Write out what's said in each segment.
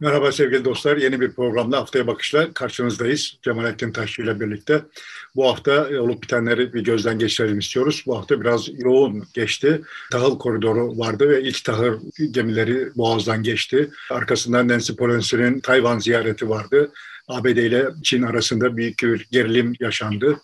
Merhaba sevgili dostlar. Yeni bir programda Haftaya Bakış'la karşınızdayız. Cemalettin Taşçı ile birlikte. Bu hafta olup bitenleri bir gözden geçirelim istiyoruz. Bu hafta biraz yoğun geçti. Tahıl koridoru vardı ve ilk tahıl gemileri Boğaz'dan geçti. Arkasından Nancy Pelosi'nin Tayvan ziyareti vardı. ABD ile Çin arasında büyük bir gerilim yaşandı.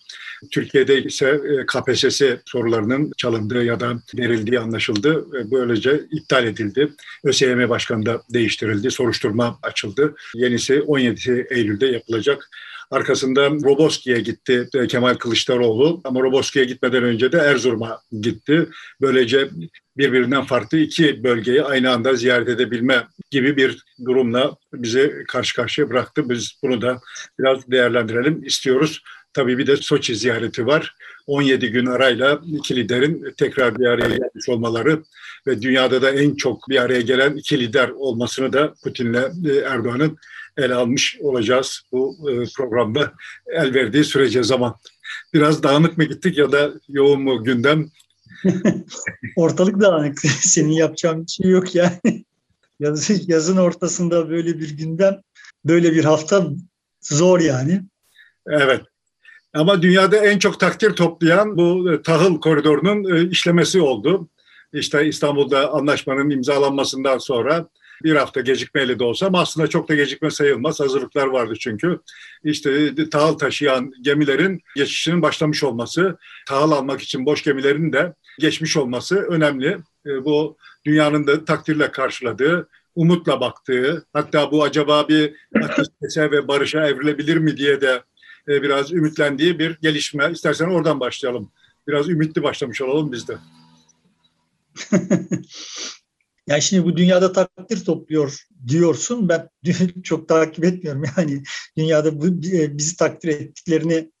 Türkiye'de ise e, KPSS sorularının çalındığı ya da verildiği anlaşıldı. Böylece iptal edildi. ÖSYM Başkanı da değiştirildi. Soruşturma açıldı. Yenisi 17 Eylül'de yapılacak. Arkasından Roboski'ye gitti e, Kemal Kılıçdaroğlu ama Roboski'ye gitmeden önce de Erzurum'a gitti. Böylece birbirinden farklı iki bölgeyi aynı anda ziyaret edebilme gibi bir durumla bizi karşı karşıya bıraktı. Biz bunu da biraz değerlendirelim istiyoruz. Tabii bir de Soçi ziyareti var. 17 gün arayla iki liderin tekrar bir araya gelmiş olmaları ve dünyada da en çok bir araya gelen iki lider olmasını da Putin'le e, Erdoğan'ın ele almış olacağız bu e, programda el verdiği sürece zaman. Biraz dağınık mı gittik ya da yoğun mu gündem? Ortalık dağınık. Senin yapacağın bir şey yok yani. yazın ortasında böyle bir gündem, böyle bir hafta zor yani. Evet. Ama dünyada en çok takdir toplayan bu e, tahıl koridorunun e, işlemesi oldu. İşte İstanbul'da anlaşmanın imzalanmasından sonra bir hafta gecikmeyle de olsa ama aslında çok da gecikme sayılmaz. Hazırlıklar vardı çünkü. İşte tahıl taşıyan gemilerin geçişinin başlamış olması, tahıl almak için boş gemilerin de geçmiş olması önemli. E, bu dünyanın da takdirle karşıladığı, umutla baktığı, hatta bu acaba bir ateşkese ve barışa evrilebilir mi diye de e, biraz ümitlendiği bir gelişme. İstersen oradan başlayalım. Biraz ümitli başlamış olalım biz de. yani şimdi bu dünyada takdir topluyor diyorsun. Ben çok takip etmiyorum. Yani dünyada bu, e, bizi takdir ettiklerini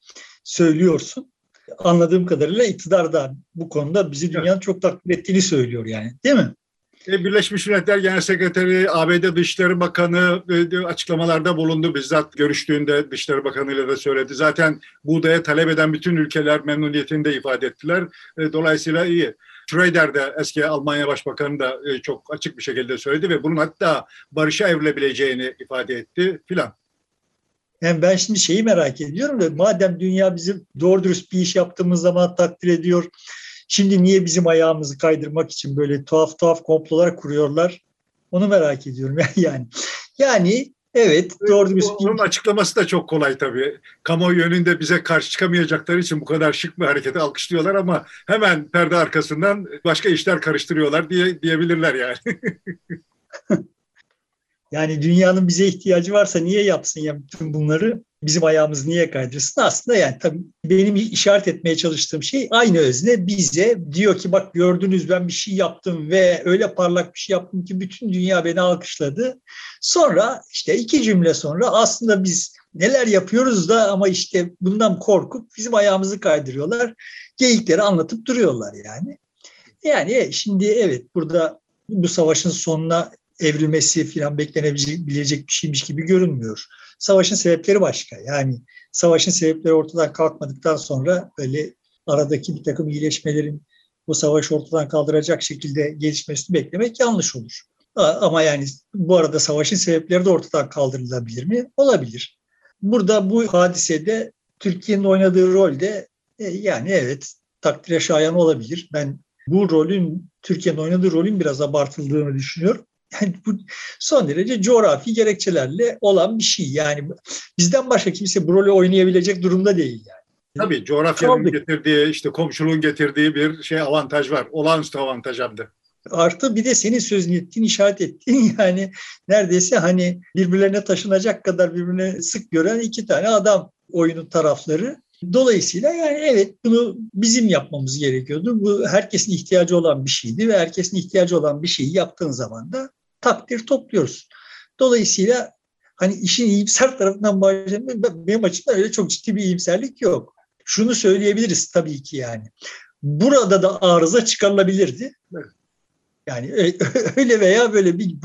söylüyorsun. Anladığım kadarıyla iktidar da bu konuda bizi dünyanın çok takdir ettiğini söylüyor yani. Değil mi? E, Birleşmiş Milletler Genel Sekreteri, ABD Dışişleri Bakanı e, açıklamalarda bulundu. Bizzat görüştüğünde Dışişleri Bakanı ile de söyledi. Zaten buğdaya talep eden bütün ülkeler memnuniyetini de ifade ettiler. E, dolayısıyla iyi. Schroeder de eski Almanya Başbakanı da çok açık bir şekilde söyledi ve bunun hatta barışa evrilebileceğini ifade etti filan. Yani ben şimdi şeyi merak ediyorum da madem dünya bizim doğru dürüst bir iş yaptığımız zaman takdir ediyor, Şimdi niye bizim ayağımızı kaydırmak için böyle tuhaf tuhaf komplolar kuruyorlar? Onu merak ediyorum yani. Yani evet doğru bir Onun açıklaması da çok kolay tabii. Kamuoyu yönünde bize karşı çıkamayacakları için bu kadar şık bir hareketi alkışlıyorlar ama hemen perde arkasından başka işler karıştırıyorlar diye diyebilirler yani. yani dünyanın bize ihtiyacı varsa niye yapsın ya bütün bunları? Bizim ayağımız niye kaydırsın? Aslında yani tabii benim işaret etmeye çalıştığım şey aynı özne bize diyor ki bak gördünüz ben bir şey yaptım ve öyle parlak bir şey yaptım ki bütün dünya beni alkışladı. Sonra işte iki cümle sonra aslında biz neler yapıyoruz da ama işte bundan korkup bizim ayağımızı kaydırıyorlar. Geyikleri anlatıp duruyorlar yani. Yani şimdi evet burada bu savaşın sonuna evrilmesi falan beklenebilecek bir şeymiş gibi görünmüyor savaşın sebepleri başka. Yani savaşın sebepleri ortadan kalkmadıktan sonra böyle aradaki bir takım iyileşmelerin bu savaşı ortadan kaldıracak şekilde gelişmesini beklemek yanlış olur. Ama yani bu arada savaşın sebepleri de ortadan kaldırılabilir mi? Olabilir. Burada bu hadisede Türkiye'nin oynadığı rol de e, yani evet takdire şayan olabilir. Ben bu rolün Türkiye'nin oynadığı rolün biraz abartıldığını düşünüyorum. Yani bu son derece coğrafi gerekçelerle olan bir şey. Yani bizden başka kimse bu rolü oynayabilecek durumda değil yani. Tabii coğrafyanın Tabii. getirdiği, işte komşuluğun getirdiği bir şey avantaj var. Olağanüstü avantaj hem de. Artı bir de senin sözünü ettiğin, işaret ettiğin yani neredeyse hani birbirlerine taşınacak kadar birbirine sık gören iki tane adam oyunun tarafları. Dolayısıyla yani evet bunu bizim yapmamız gerekiyordu. Bu herkesin ihtiyacı olan bir şeydi ve herkesin ihtiyacı olan bir şeyi yaptığın zaman da takdir topluyoruz. Dolayısıyla hani işin iyimser tarafından başlayayım. Benim açımdan öyle çok ciddi bir iyimserlik yok. Şunu söyleyebiliriz tabii ki yani. Burada da arıza çıkarılabilirdi. Yani öyle veya böyle bir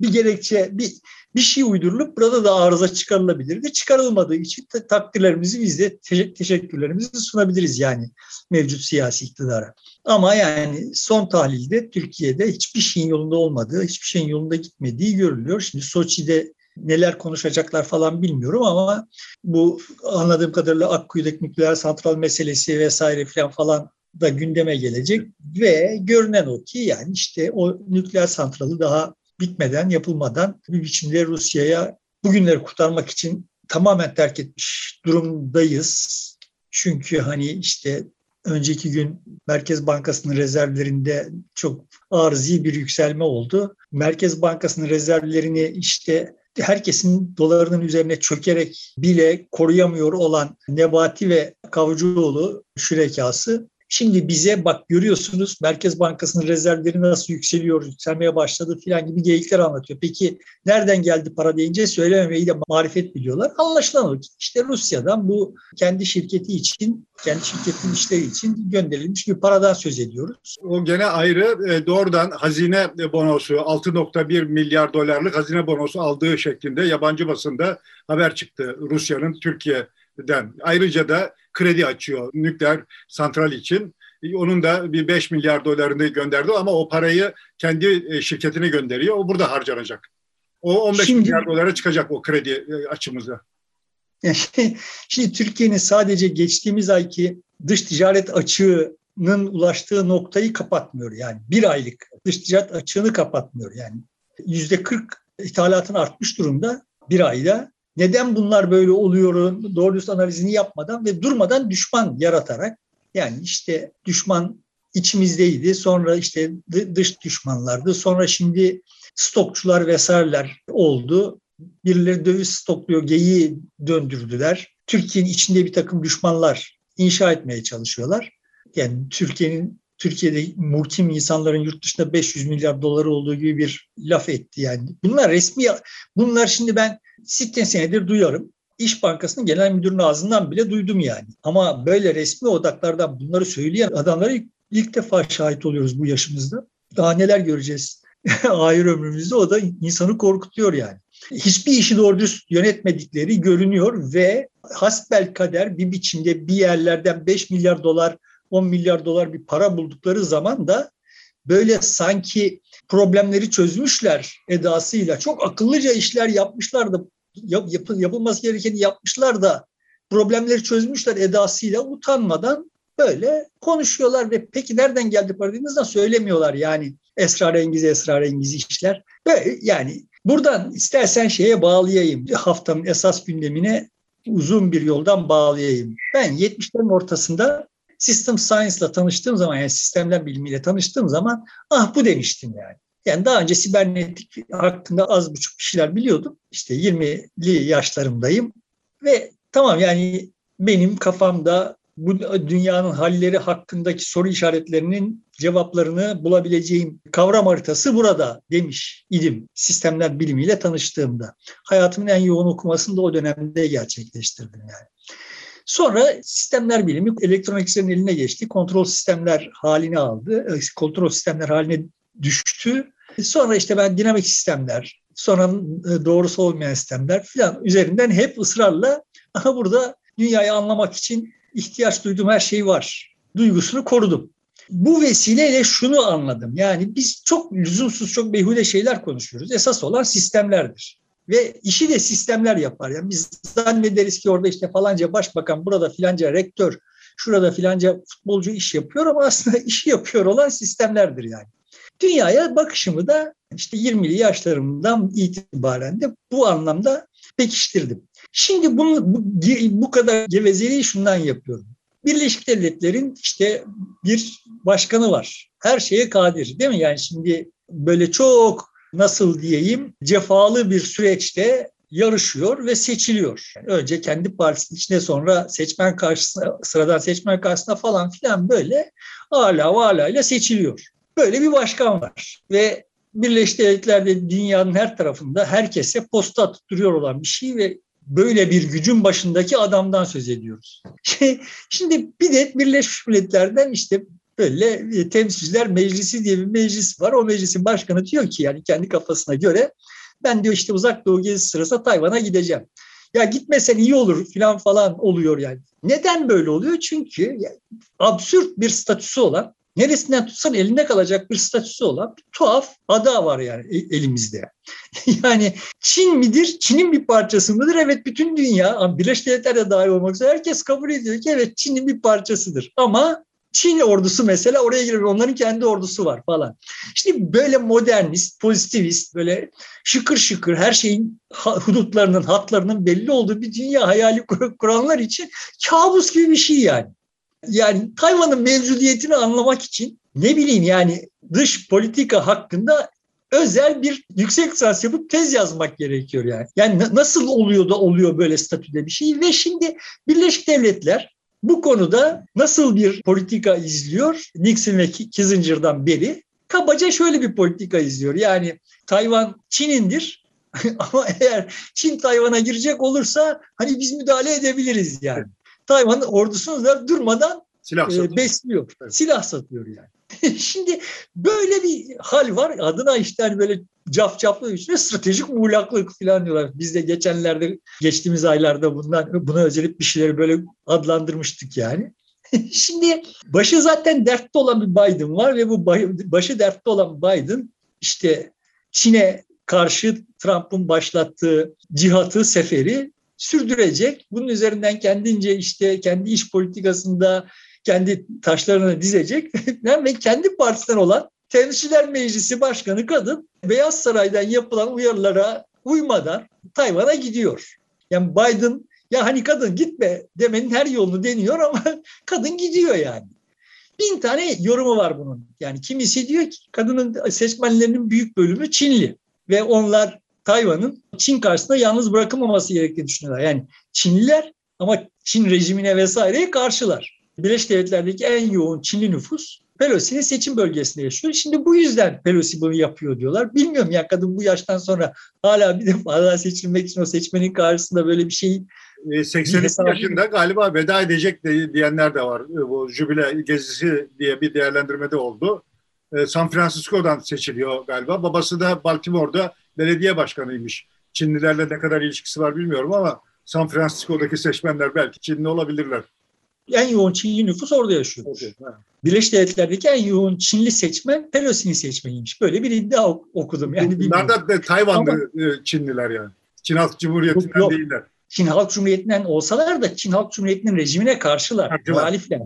bir gerekçe bir bir şey uydurulup burada da arıza çıkarılabilirdi. Çıkarılmadığı için takdirlerimizi biz de teşekkürlerimizi sunabiliriz yani mevcut siyasi iktidara. Ama yani son tahlilde Türkiye'de hiçbir şeyin yolunda olmadığı, hiçbir şeyin yolunda gitmediği görülüyor. Şimdi Soçi'de neler konuşacaklar falan bilmiyorum ama bu anladığım kadarıyla Akkuyu'daki nükleer santral meselesi vesaire falan falan da gündeme gelecek ve görünen o ki yani işte o nükleer santralı daha bitmeden, yapılmadan bir biçimde Rusya'ya bugünleri kurtarmak için tamamen terk etmiş durumdayız. Çünkü hani işte önceki gün Merkez Bankası'nın rezervlerinde çok arzi bir yükselme oldu. Merkez Bankası'nın rezervlerini işte herkesin dolarının üzerine çökerek bile koruyamıyor olan Nebati ve Kavcıoğlu şürekası Şimdi bize bak görüyorsunuz Merkez Bankası'nın rezervleri nasıl yükseliyor, yükselmeye başladı filan gibi geyikler anlatıyor. Peki nereden geldi para deyince söylememeyi de marifet biliyorlar. Anlaşılan o ki işte Rusya'dan bu kendi şirketi için, kendi şirketin işleri için gönderilmiş bir paradan söz ediyoruz. O gene ayrı e, doğrudan hazine bonosu 6.1 milyar dolarlık hazine bonosu aldığı şeklinde yabancı basında haber çıktı Rusya'nın Türkiye den. Ayrıca da kredi açıyor nükleer santral için. Onun da bir 5 milyar dolarını gönderdi ama o parayı kendi e, şirketine gönderiyor. O burada harcanacak. O 15 Şimdi, milyar dolara çıkacak o kredi e, açımızda. Şimdi Türkiye'nin sadece geçtiğimiz ayki dış ticaret açığının ulaştığı noktayı kapatmıyor. Yani bir aylık dış ticaret açığını kapatmıyor. Yani yüzde 40 ithalatın artmış durumda bir ayda neden bunlar böyle oluyor doğru düz analizini yapmadan ve durmadan düşman yaratarak yani işte düşman içimizdeydi sonra işte dış düşmanlardı sonra şimdi stokçular vesaireler oldu. Birileri döviz stokluyor, geyiği döndürdüler. Türkiye'nin içinde bir takım düşmanlar inşa etmeye çalışıyorlar. Yani Türkiye'nin Türkiye'de muhkim insanların yurt dışında 500 milyar doları olduğu gibi bir laf etti yani. Bunlar resmi, bunlar şimdi ben 80 senedir duyarım. İş Bankası'nın genel müdürünün ağzından bile duydum yani. Ama böyle resmi odaklardan bunları söyleyen adamları ilk defa şahit oluyoruz bu yaşımızda. Daha neler göreceğiz ahir ömrümüzde o da insanı korkutuyor yani. Hiçbir işi doğru düz yönetmedikleri görünüyor ve hasbel kader bir biçimde bir yerlerden 5 milyar dolar 10 milyar dolar bir para buldukları zaman da böyle sanki problemleri çözmüşler edasıyla çok akıllıca işler yapmışlar da yap, yapılması gerekeni yapmışlar da problemleri çözmüşler edasıyla utanmadan böyle konuşuyorlar ve peki nereden geldi para dediğinizde söylemiyorlar yani esrarengiz esrarengiz işler. Böyle yani buradan istersen şeye bağlayayım haftanın esas gündemine uzun bir yoldan bağlayayım. Ben 70'lerin ortasında System Science'la tanıştığım zaman yani sistemler bilimiyle tanıştığım zaman ah bu demiştim yani. Yani daha önce sibernetik hakkında az buçuk bir şeyler biliyordum. İşte 20'li yaşlarımdayım ve tamam yani benim kafamda bu dünyanın halleri hakkındaki soru işaretlerinin cevaplarını bulabileceğim kavram haritası burada demiş idim sistemler bilimiyle tanıştığımda. Hayatımın en yoğun okumasını da o dönemde gerçekleştirdim yani. Sonra sistemler bilimi elektroniklerin eline geçti. Kontrol sistemler halini aldı. E, kontrol sistemler haline düştü. Sonra işte ben dinamik sistemler, sonra e, doğrusu olmayan sistemler filan üzerinden hep ısrarla aha burada dünyayı anlamak için ihtiyaç duyduğum her şey var. Duygusunu korudum. Bu vesileyle şunu anladım. Yani biz çok lüzumsuz, çok behude şeyler konuşuyoruz. Esas olan sistemlerdir. Ve işi de sistemler yapar. Yani biz zannederiz ki orada işte falanca başbakan, burada filanca rektör, şurada filanca futbolcu iş yapıyor ama aslında işi yapıyor olan sistemlerdir yani. Dünyaya bakışımı da işte 20'li yaşlarımdan itibaren de bu anlamda pekiştirdim. Şimdi bunu, bu, bu kadar gevezeliği şundan yapıyorum. Birleşik Devletler'in işte bir başkanı var. Her şeye kadir değil mi? Yani şimdi böyle çok nasıl diyeyim cefalı bir süreçte yarışıyor ve seçiliyor. Önce kendi partisinin içine sonra seçmen karşısına, sıradan seçmen karşısına falan filan böyle hala vala ile seçiliyor. Böyle bir başkan var ve Birleşik Devletler'de dünyanın her tarafında herkese posta atıp duruyor olan bir şey ve böyle bir gücün başındaki adamdan söz ediyoruz. Şimdi bir de Birleşmiş Milletler'den işte böyle e, temsilciler meclisi diye bir meclis var. O meclisin başkanı diyor ki yani kendi kafasına göre ben diyor işte uzak doğu gezisi sırasında Tayvan'a gideceğim. Ya gitmesen iyi olur falan falan oluyor yani. Neden böyle oluyor? Çünkü absürt bir statüsü olan neresinden tutsan elinde kalacak bir statüsü olan bir tuhaf ada var yani e, elimizde. yani Çin midir? Çin'in bir parçası mıdır? Evet bütün dünya, Birleşik Devletler de dahil olmak üzere herkes kabul ediyor ki evet Çin'in bir parçasıdır. Ama Çin ordusu mesela oraya giriyor. Onların kendi ordusu var falan. İşte böyle modernist, pozitivist, böyle şıkır şıkır her şeyin hudutlarının, hatlarının belli olduğu bir dünya hayali kuranlar için kabus gibi bir şey yani. Yani Tayvan'ın mevcudiyetini anlamak için ne bileyim yani dış politika hakkında özel bir yüksek lisans yapıp tez yazmak gerekiyor yani. Yani nasıl oluyor da oluyor böyle statüde bir şey ve şimdi Birleşik Devletler bu konuda nasıl bir politika izliyor? Nixon ve Kissinger'dan beri kabaca şöyle bir politika izliyor. Yani Tayvan Çin'indir ama eğer Çin Tayvan'a girecek olursa hani biz müdahale edebiliriz yani. Tayvan ordusunu da durmadan silah e, besliyor. Evet. Silah satıyor yani. Şimdi böyle bir hal var. Adına işte hani böyle cafcaflı üstüne stratejik muğlaklık falan diyorlar. Biz de geçenlerde geçtiğimiz aylarda bundan buna özellik bir şeyleri böyle adlandırmıştık yani. Şimdi başı zaten dertte olan bir Biden var ve bu başı dertte olan Biden işte Çin'e karşı Trump'ın başlattığı cihatı, seferi sürdürecek. Bunun üzerinden kendince işte kendi iş politikasında kendi taşlarını dizecek ve kendi partisinden olan Temsilciler Meclisi Başkanı kadın Beyaz Saray'dan yapılan uyarılara uymadan Tayvan'a gidiyor. Yani Biden ya hani kadın gitme demenin her yolunu deniyor ama kadın gidiyor yani. Bin tane yorumu var bunun. Yani kimisi diyor ki kadının seçmenlerinin büyük bölümü Çinli ve onlar Tayvan'ın Çin karşısında yalnız bırakılmaması gerektiğini düşünüyorlar. Yani Çinliler ama Çin rejimine vesaireye karşılar. Birleşik Devletler'deki en yoğun Çinli nüfus Pelosi'nin seçim bölgesinde yaşıyor. Şimdi bu yüzden Pelosi bunu yapıyor diyorlar. Bilmiyorum ya kadın bu yaştan sonra hala bir defa daha seçilmek için o seçmenin karşısında böyle bir şey 82 e, yaşında galiba veda edecek diyenler de var. E, bu jübile gezisi diye bir değerlendirmede oldu. E, San Francisco'dan seçiliyor galiba. Babası da Baltimore'da belediye başkanıymış. Çinlilerle ne kadar ilişkisi var bilmiyorum ama San Francisco'daki seçmenler belki Çinli olabilirler en yoğun Çinli nüfus orada yaşıyor. Okay, Birleşik Devletler'deki en yoğun Çinli seçmen Pelosi'nin seçmeniymiş. Böyle bir iddia okudum. Yani Bunlar da Tayvanlı Ama, e, Çinliler yani. Çin Halk Cumhuriyeti'nden yok, yok. değiller. Çin Halk Cumhuriyeti'nden olsalar da Çin Halk Cumhuriyeti'nin rejimine karşılar, muhalifler.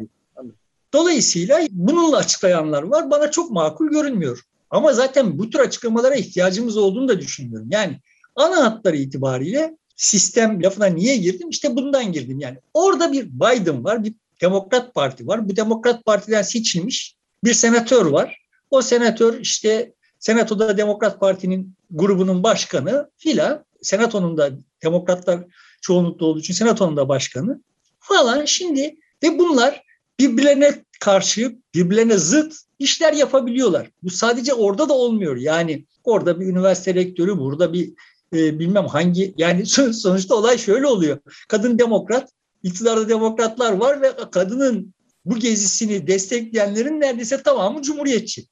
Dolayısıyla bununla açıklayanlar var. Bana çok makul görünmüyor. Ama zaten bu tür açıklamalara ihtiyacımız olduğunu da düşünmüyorum. Yani ana hatları itibariyle sistem lafına niye girdim? İşte bundan girdim yani. Orada bir Biden var, bir Demokrat Parti var. Bu Demokrat Parti'den seçilmiş bir senatör var. O senatör işte Senato'da Demokrat Parti'nin grubunun başkanı filan. Senatonun da Demokratlar çoğunlukta olduğu için Senatonun da başkanı falan. Şimdi ve bunlar birbirlerine karşı, birbirlerine zıt işler yapabiliyorlar. Bu sadece orada da olmuyor. Yani orada bir üniversite rektörü, burada bir e, bilmem hangi yani sonuçta olay şöyle oluyor. Kadın demokrat, iktidarda demokratlar var ve kadının bu gezisini destekleyenlerin neredeyse tamamı cumhuriyetçi.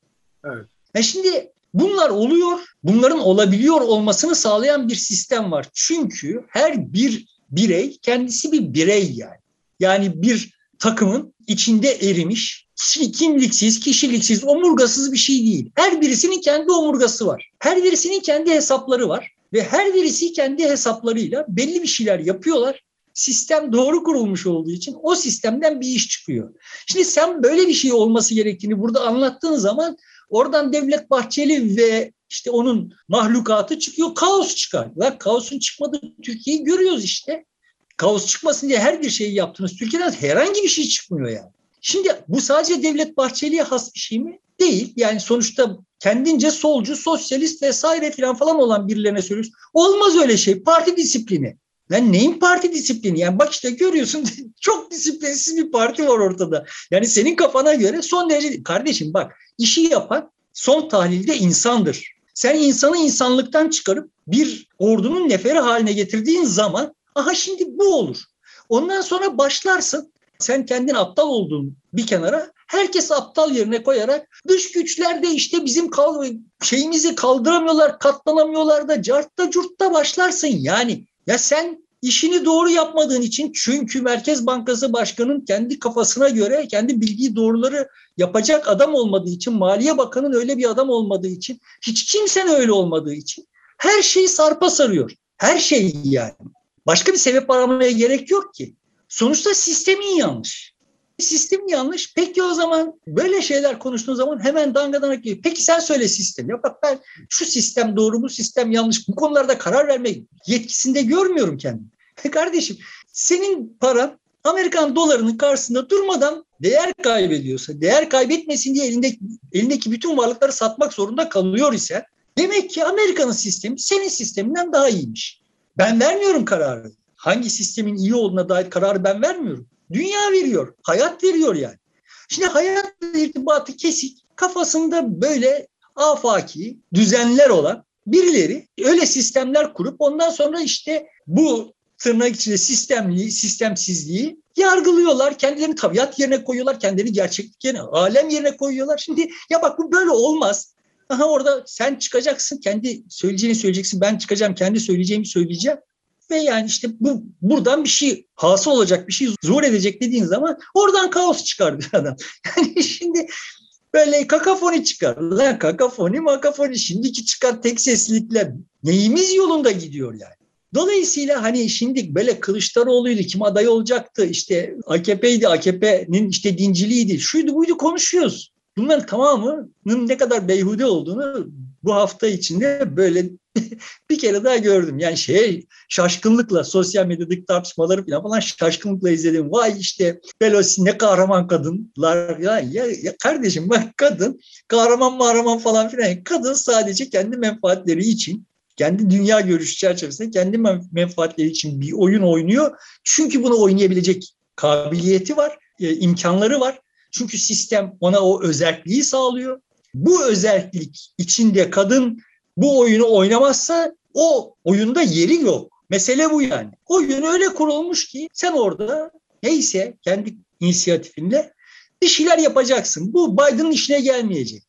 Evet. Yani şimdi bunlar oluyor. Bunların olabiliyor olmasını sağlayan bir sistem var. Çünkü her bir birey kendisi bir birey yani. Yani bir takımın içinde erimiş, kimliksiz, kişiliksiz, omurgasız bir şey değil. Her birisinin kendi omurgası var. Her birisinin kendi hesapları var. Ve her birisi kendi hesaplarıyla belli bir şeyler yapıyorlar. Sistem doğru kurulmuş olduğu için o sistemden bir iş çıkıyor. Şimdi sen böyle bir şey olması gerektiğini burada anlattığın zaman oradan Devlet Bahçeli ve işte onun mahlukatı çıkıyor, kaos çıkar. Ve kaosun çıkmadığı Türkiye'yi görüyoruz işte. Kaos çıkmasın diye her bir şeyi yaptınız. Türkiye'den herhangi bir şey çıkmıyor yani. Şimdi bu sadece Devlet Bahçeli'ye has bir şey mi? Değil. Yani sonuçta kendince solcu, sosyalist vesaire falan falan olan birilerine söylüyorsun. Olmaz öyle şey. Parti disiplini. Lan neyin parti disiplini? Yani bak işte görüyorsun çok disiplinsiz bir parti var ortada. Yani senin kafana göre son derece... Kardeşim bak işi yapan son tahlilde insandır. Sen insanı insanlıktan çıkarıp bir ordunun neferi haline getirdiğin zaman aha şimdi bu olur. Ondan sonra başlarsın sen kendin aptal olduğun bir kenara Herkes aptal yerine koyarak dış güçler de işte bizim kal şeyimizi kaldıramıyorlar, katlanamıyorlar da cartta curtta başlarsın yani. Ya sen işini doğru yapmadığın için çünkü Merkez Bankası Başkanı'nın kendi kafasına göre kendi bildiği doğruları yapacak adam olmadığı için, Maliye Bakanı'nın öyle bir adam olmadığı için, hiç kimsenin öyle olmadığı için her şeyi sarpa sarıyor. Her şey yani. Başka bir sebep aramaya gerek yok ki. Sonuçta sistemin yanlış. Sistem yanlış. Peki o zaman böyle şeyler konuştuğun zaman hemen dangadanak geliyor. Peki sen söyle sistem. Ya bak ben şu sistem doğru, bu sistem yanlış. Bu konularda karar vermek yetkisinde görmüyorum kendimi. Kardeşim senin paran Amerikan dolarının karşısında durmadan değer kaybediyorsa, değer kaybetmesin diye elindeki, elindeki bütün varlıkları satmak zorunda kalıyor ise demek ki Amerika'nın sistemi senin sisteminden daha iyiymiş. Ben vermiyorum kararı. Hangi sistemin iyi olduğuna dair kararı ben vermiyorum. Dünya veriyor, hayat veriyor yani. Şimdi hayatla irtibatı kesik, kafasında böyle afaki düzenler olan birileri öyle sistemler kurup ondan sonra işte bu tırnak içinde sistemli, sistemsizliği yargılıyorlar. Kendilerini tabiat yerine koyuyorlar. Kendilerini gerçeklik yerine, alem yerine koyuyorlar. Şimdi ya bak bu böyle olmaz. Aha orada sen çıkacaksın, kendi söyleyeceğini söyleyeceksin. Ben çıkacağım, kendi söyleyeceğimi söyleyeceğim. Ve yani işte bu buradan bir şey hasıl olacak, bir şey zuhur edecek dediğin zaman oradan kaos çıkar bir adam. Yani şimdi böyle kakafoni çıkar. Lan kakafoni makafoni şimdiki çıkan tek seslilikler neyimiz yolunda gidiyor yani. Dolayısıyla hani şimdi böyle Kılıçdaroğlu'ydu, kim aday olacaktı, işte AKP'ydi, AKP'nin işte dinciliğiydi, şuydu buydu konuşuyoruz. Bunların tamamının ne kadar beyhude olduğunu bu hafta içinde böyle bir kere daha gördüm. Yani şey şaşkınlıkla sosyal medyadaki tartışmaları falan, falan şaşkınlıkla izledim. Vay işte Pelosi ne kahraman kadınlar. Ya, ya, ya kardeşim bak kadın kahraman mahraman falan filan. Kadın sadece kendi menfaatleri için kendi dünya görüşü çerçevesinde kendi menfaatleri için bir oyun oynuyor. Çünkü bunu oynayabilecek kabiliyeti var, e, imkanları var. Çünkü sistem ona o özelliği sağlıyor. Bu özellik içinde kadın bu oyunu oynamazsa o oyunda yeri yok. Mesele bu yani. Oyun öyle kurulmuş ki sen orada neyse kendi inisiyatifinle bir şeyler yapacaksın. Bu Biden'ın işine gelmeyecek.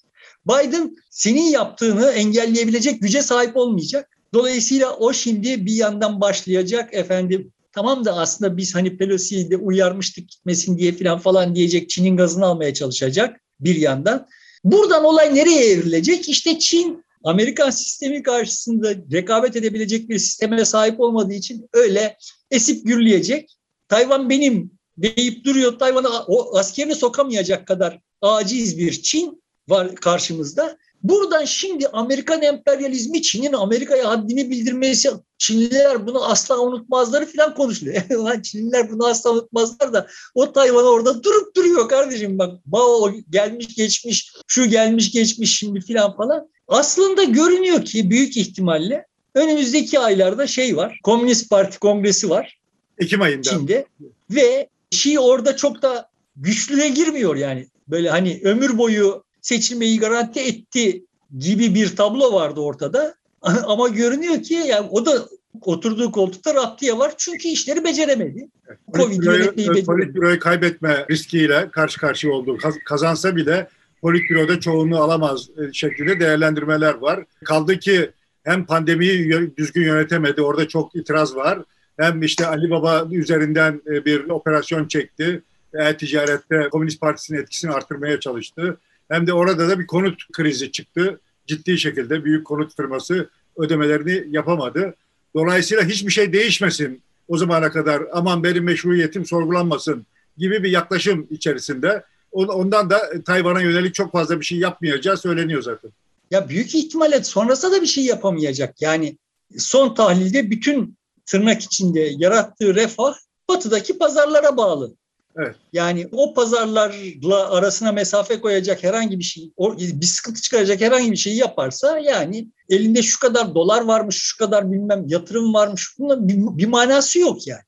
Biden senin yaptığını engelleyebilecek güce sahip olmayacak. Dolayısıyla o şimdi bir yandan başlayacak efendim tamam da aslında biz hani Pelosi'yi de uyarmıştık gitmesin diye falan falan diyecek Çin'in gazını almaya çalışacak bir yandan. Buradan olay nereye evrilecek? İşte Çin Amerikan sistemi karşısında rekabet edebilecek bir sisteme sahip olmadığı için öyle esip gürleyecek. Tayvan benim deyip duruyor. Tayvan'a o askerini sokamayacak kadar aciz bir Çin var karşımızda. Buradan şimdi Amerikan emperyalizmi Çin'in Amerika'ya haddini bildirmesi, Çinliler bunu asla unutmazları falan konuşuluyor. Lan Çinliler bunu asla unutmazlar da o Tayvan orada durup duruyor kardeşim bak. Mao gelmiş geçmiş, şu gelmiş geçmiş şimdi falan falan. Aslında görünüyor ki büyük ihtimalle önümüzdeki aylarda şey var. Komünist Parti Kongresi var. Ekim ayında. Çin'de. Ve Şii orada çok da güçlüğe girmiyor yani. Böyle hani ömür boyu seçilmeyi garanti etti gibi bir tablo vardı ortada. Ama görünüyor ki yani o da oturduğu koltukta raptiye var çünkü işleri beceremedi. Covid yönetmeyi beceremedi. Politbüroyu kaybetme riskiyle karşı karşıya oldu. Kazansa bile politbüroda çoğunluğu alamaz e, şeklinde değerlendirmeler var. Kaldı ki hem pandemiyi düzgün yönetemedi, orada çok itiraz var. Hem işte Ali Baba üzerinden e, bir operasyon çekti. E-ticarette Komünist Partisi'nin etkisini artırmaya çalıştı hem de orada da bir konut krizi çıktı. Ciddi şekilde büyük konut firması ödemelerini yapamadı. Dolayısıyla hiçbir şey değişmesin o zamana kadar aman benim meşruiyetim sorgulanmasın gibi bir yaklaşım içerisinde. Ondan da Tayvan'a yönelik çok fazla bir şey yapmayacağı söyleniyor zaten. Ya büyük ihtimalle sonrasında da bir şey yapamayacak. Yani son tahlilde bütün tırnak içinde yarattığı refah batıdaki pazarlara bağlı. Evet. Yani o pazarlarla arasına mesafe koyacak herhangi bir şey, bir sıkıntı çıkaracak herhangi bir şeyi yaparsa yani elinde şu kadar dolar varmış, şu kadar bilmem yatırım varmış, bunun bir, bir manası yok yani.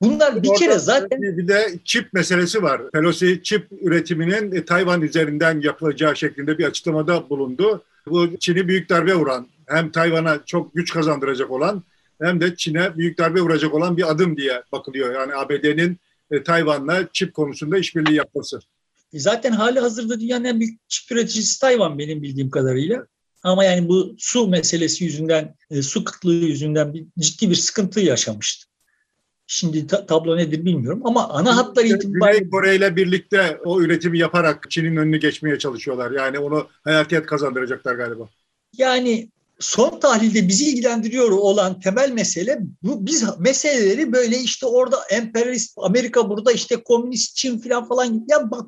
Bunlar bir Orada kere zaten... Bir de çip meselesi var. Pelosi çip üretiminin e, Tayvan üzerinden yapılacağı şeklinde bir açıklamada bulundu. Bu Çin'i büyük darbe vuran, hem Tayvan'a çok güç kazandıracak olan hem de Çin'e büyük darbe vuracak olan bir adım diye bakılıyor. Yani ABD'nin e, Tayvan'la çip konusunda işbirliği yapması. Zaten hali hazırda dünyanın en büyük çift üreticisi Tayvan benim bildiğim kadarıyla. Ama yani bu su meselesi yüzünden, e, su kıtlığı yüzünden bir, ciddi bir sıkıntı yaşamıştı. Şimdi ta- tablo nedir bilmiyorum ama ana hatlar itibariyle... Güney Kore ile birlikte o üretimi yaparak Çin'in önünü geçmeye çalışıyorlar. Yani onu hayatiyet kazandıracaklar galiba. Yani son tahlilde bizi ilgilendiriyor olan temel mesele bu biz meseleleri böyle işte orada emperyalist Amerika burada işte komünist Çin falan falan ya bak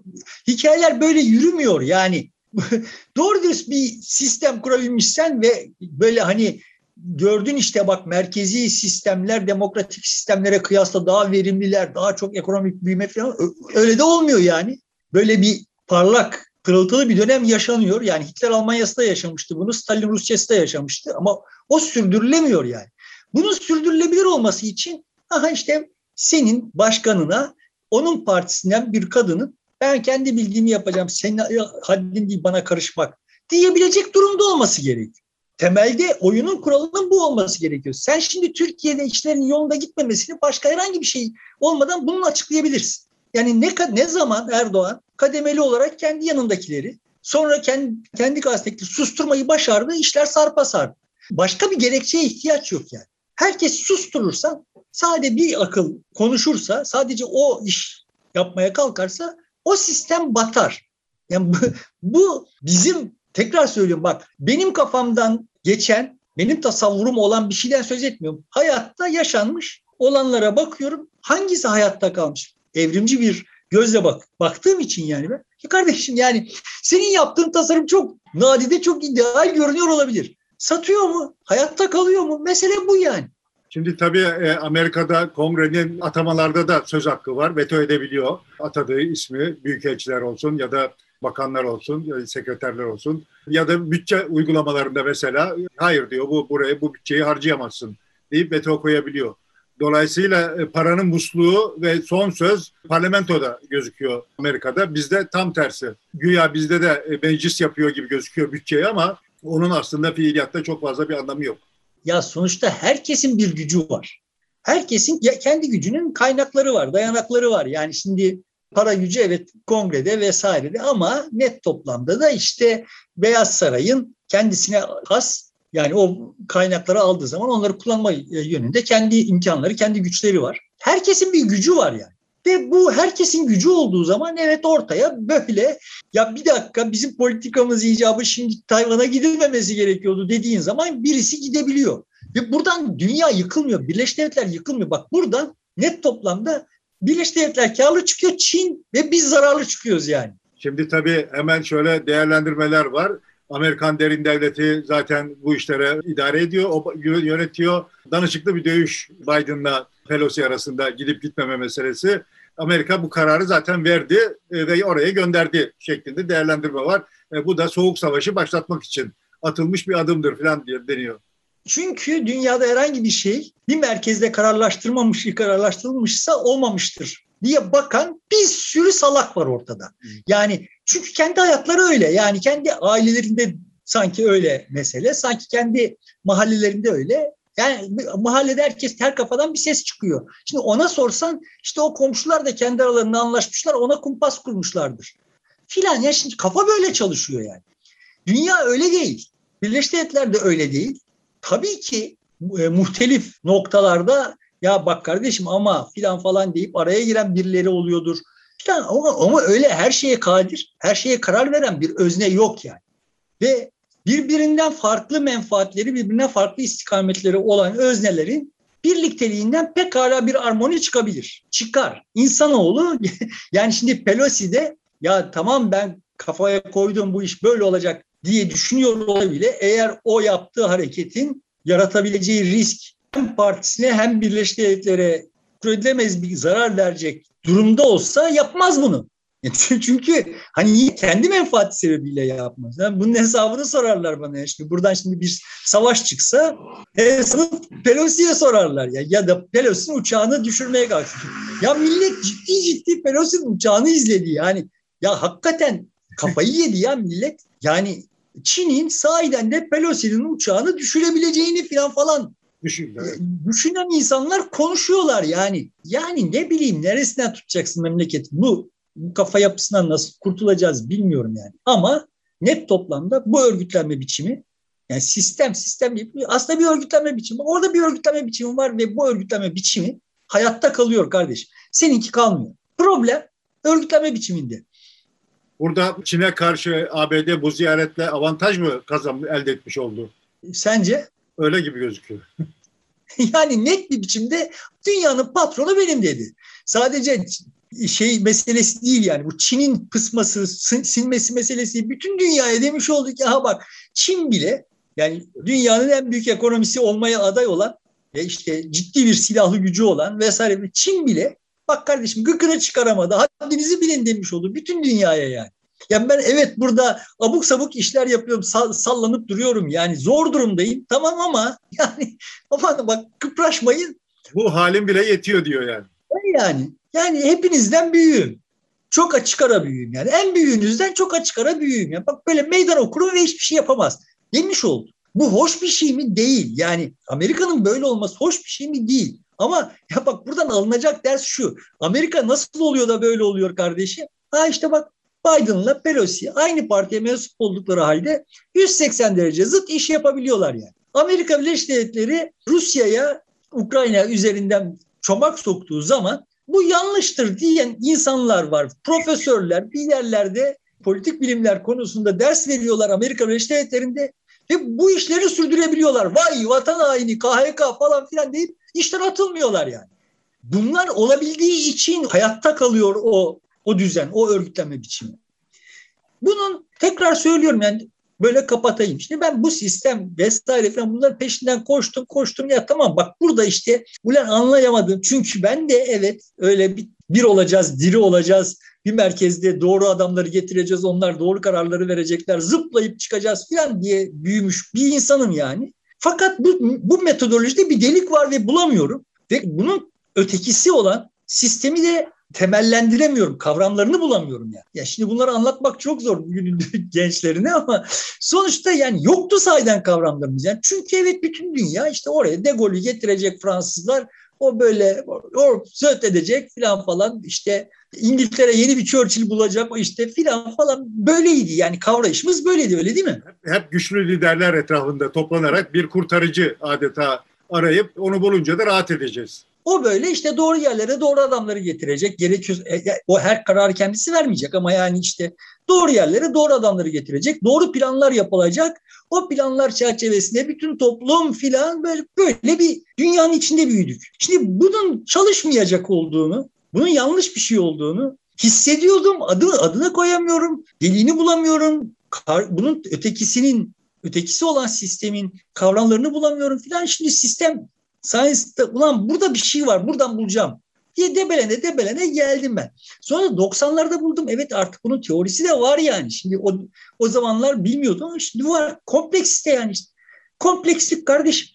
hikayeler böyle yürümüyor yani doğru dürüst bir sistem kurabilmişsen ve böyle hani gördün işte bak merkezi sistemler demokratik sistemlere kıyasla daha verimliler, daha çok ekonomik büyüme falan öyle de olmuyor yani. Böyle bir parlak, pırıltılı bir dönem yaşanıyor. Yani Hitler Almanya'sı da yaşamıştı bunu, Stalin Rusya'sı da yaşamıştı ama o sürdürülemiyor yani. Bunun sürdürülebilir olması için aha işte senin başkanına onun partisinden bir kadının ben kendi bildiğimi yapacağım, senin haddin değil bana karışmak diyebilecek durumda olması gerekiyor. Temelde oyunun kuralının bu olması gerekiyor. Sen şimdi Türkiye'de işlerin yolunda gitmemesini başka herhangi bir şey olmadan bunu açıklayabilirsin. Yani ne ne zaman Erdoğan kademeli olarak kendi yanındakileri sonra kendi, kendi gazeteki susturmayı başardı, işler sarpa sardı. Başka bir gerekçeye ihtiyaç yok yani. Herkes susturursa, sadece bir akıl konuşursa, sadece o iş yapmaya kalkarsa o sistem batar. Yani bu, bu bizim tekrar söylüyorum bak benim kafamdan geçen benim tasavvurum olan bir şeyden söz etmiyorum. Hayatta yaşanmış olanlara bakıyorum. Hangisi hayatta kalmış? Evrimci bir gözle bak baktığım için yani ben. Ya kardeşim yani senin yaptığın tasarım çok nadide çok ideal görünüyor olabilir. Satıyor mu? Hayatta kalıyor mu? Mesele bu yani. Şimdi tabii e, Amerika'da kongrenin atamalarda da söz hakkı var. Veto edebiliyor. Atadığı ismi büyükelçiler olsun ya da bakanlar olsun, sekreterler olsun ya da bütçe uygulamalarında mesela hayır diyor bu buraya bu bütçeyi harcayamazsın deyip veto koyabiliyor. Dolayısıyla e, paranın musluğu ve son söz parlamentoda gözüküyor Amerika'da. Bizde tam tersi. Güya bizde de e, meclis yapıyor gibi gözüküyor bütçeyi ama onun aslında fiiliyatta çok fazla bir anlamı yok. Ya sonuçta herkesin bir gücü var. Herkesin kendi gücünün kaynakları var, dayanakları var. Yani şimdi para gücü evet kongrede vesairede ama net toplamda da işte Beyaz Saray'ın kendisine has yani o kaynakları aldığı zaman onları kullanma yönünde kendi imkanları, kendi güçleri var. Herkesin bir gücü var yani. Ve bu herkesin gücü olduğu zaman evet ortaya böyle ya bir dakika bizim politikamız icabı şimdi Tayvan'a gidilmemesi gerekiyordu dediğin zaman birisi gidebiliyor. Ve buradan dünya yıkılmıyor. Birleşik Devletler yıkılmıyor. Bak buradan net toplamda Birleşik Devletler karlı çıkıyor, Çin ve biz zararlı çıkıyoruz yani. Şimdi tabii hemen şöyle değerlendirmeler var. Amerikan derin devleti zaten bu işlere idare ediyor, o yönetiyor. Danışıklı bir dövüş Biden'la Pelosi arasında gidip gitmeme meselesi. Amerika bu kararı zaten verdi e, ve oraya gönderdi şeklinde değerlendirme var. E, bu da soğuk savaşı başlatmak için atılmış bir adımdır falan diye deniyor. Çünkü dünyada herhangi bir şey bir merkezde kararlaştırmamış, kararlaştırılmışsa olmamıştır diye bakan bir sürü salak var ortada. Yani çünkü kendi hayatları öyle. Yani kendi ailelerinde sanki öyle mesele. Sanki kendi mahallelerinde öyle. Yani mahallede herkes her kafadan bir ses çıkıyor. Şimdi ona sorsan işte o komşular da kendi aralarında anlaşmışlar ona kumpas kurmuşlardır. Filan ya şimdi kafa böyle çalışıyor yani. Dünya öyle değil. Birleşik Devletler de öyle değil tabii ki e, muhtelif noktalarda ya bak kardeşim ama filan falan deyip araya giren birileri oluyordur. Filan ama, ama öyle her şeye kadir, her şeye karar veren bir özne yok yani. Ve birbirinden farklı menfaatleri, birbirine farklı istikametleri olan öznelerin birlikteliğinden pekala bir armoni çıkabilir. Çıkar. İnsanoğlu yani şimdi Pelosi de ya tamam ben kafaya koydum bu iş böyle olacak diye düşünüyor olabilir. Eğer o yaptığı hareketin yaratabileceği risk hem partisine hem Birleşik Devletlere edilemez bir zarar verecek durumda olsa yapmaz bunu. Çünkü hani kendi menfaati sebebiyle yapmaz. Yani bunun hesabını sorarlar bana. Yani şimdi buradan şimdi bir savaş çıksa hesabını Pelosi'ye sorarlar. Ya, ya da Pelosi'nin uçağını düşürmeye kalksın. Ya millet ciddi ciddi Pelosi'nin uçağını izledi. Yani ya hakikaten kafayı yedi ya millet. Yani Çin'in sahiden de Pelosi'nin uçağını düşürebileceğini falan falan. E, düşünen insanlar konuşuyorlar yani. Yani ne bileyim neresinden tutacaksın memleket? Bu Bu kafa yapısından nasıl kurtulacağız bilmiyorum yani. Ama net toplamda bu örgütlenme biçimi yani sistem sistem aslında bir örgütlenme biçimi. Orada bir örgütlenme biçimi var ve bu örgütlenme biçimi hayatta kalıyor kardeş. Seninki kalmıyor. Problem örgütlenme biçiminde. Burada Çin'e karşı ABD bu ziyaretle avantaj mı kazan elde etmiş oldu? Sence? Öyle gibi gözüküyor. yani net bir biçimde dünyanın patronu benim dedi. Sadece şey meselesi değil yani bu Çin'in kısması, silmesi meselesi bütün dünyaya demiş oldu ki ha bak Çin bile yani dünyanın en büyük ekonomisi olmaya aday olan ve işte ciddi bir silahlı gücü olan vesaire Çin bile bak kardeşim gıkını çıkaramadı. Haddinizi bilin demiş oldu bütün dünyaya yani. Yani ben evet burada abuk sabuk işler yapıyorum, sallanıp duruyorum. Yani zor durumdayım tamam ama yani aman bak kıpraşmayın. Bu halim bile yetiyor diyor yani. Yani yani hepinizden büyüğüm. Çok açık ara büyüğüm yani. En büyüğünüzden çok açık ara büyüğüm. Yani bak böyle meydan okurum ve hiçbir şey yapamaz. Demiş oldu. Bu hoş bir şey mi? Değil. Yani Amerika'nın böyle olması hoş bir şey mi? Değil. Ama ya bak buradan alınacak ders şu. Amerika nasıl oluyor da böyle oluyor kardeşim? Ha işte bak Biden'la Pelosi aynı partiye mensup oldukları halde 180 derece zıt iş yapabiliyorlar yani. Amerika Birleşik Devletleri Rusya'ya Ukrayna üzerinden çomak soktuğu zaman bu yanlıştır diyen insanlar var. Profesörler bir yerlerde politik bilimler konusunda ders veriyorlar Amerika Birleşik Devletleri'nde ve bu işleri sürdürebiliyorlar. Vay vatan haini, KHK falan filan deyip işten atılmıyorlar yani. Bunlar olabildiği için hayatta kalıyor o o düzen, o örgütlenme biçimi. Bunun tekrar söylüyorum yani böyle kapatayım. Şimdi ben bu sistem vesaire falan bunların peşinden koştum koştum ya tamam bak burada işte ulan anlayamadım. Çünkü ben de evet öyle bir, bir olacağız, diri olacağız. Bir merkezde doğru adamları getireceğiz. Onlar doğru kararları verecekler. Zıplayıp çıkacağız falan diye büyümüş bir insanım yani. Fakat bu, bu metodolojide bir delik var ve bulamıyorum. Ve bunun ötekisi olan sistemi de temellendiremiyorum. Kavramlarını bulamıyorum ya. Ya şimdi bunları anlatmak çok zor gençlerine ama sonuçta yani yoktu sayeden kavramlarımız. Yani çünkü evet bütün dünya işte oraya De Gaulle'ü getirecek Fransızlar o böyle o söt edecek filan falan işte İngiltere yeni bir Churchill bulacak işte filan falan böyleydi yani kavrayışımız böyleydi öyle değil mi? Hep güçlü liderler etrafında toplanarak bir kurtarıcı adeta arayıp onu bulunca da rahat edeceğiz. O böyle işte doğru yerlere doğru adamları getirecek. Gerekiyor e, o her kararı kendisi vermeyecek ama yani işte doğru yerlere doğru adamları getirecek. Doğru planlar yapılacak. O planlar çerçevesinde bütün toplum filan böyle böyle bir dünyanın içinde büyüdük. Şimdi bunun çalışmayacak olduğunu, bunun yanlış bir şey olduğunu hissediyordum. Adını adına koyamıyorum. Deliğini bulamıyorum. Bunun ötekisinin ötekisi olan sistemin kavramlarını bulamıyorum filan. Şimdi sistem Science'da ulan burada bir şey var buradan bulacağım diye debelene debelene geldim ben. Sonra 90'larda buldum. Evet artık bunun teorisi de var yani. Şimdi o, o zamanlar bilmiyordum ama şimdi var. Kompleksite yani. Işte. Komplekslik kardeşim.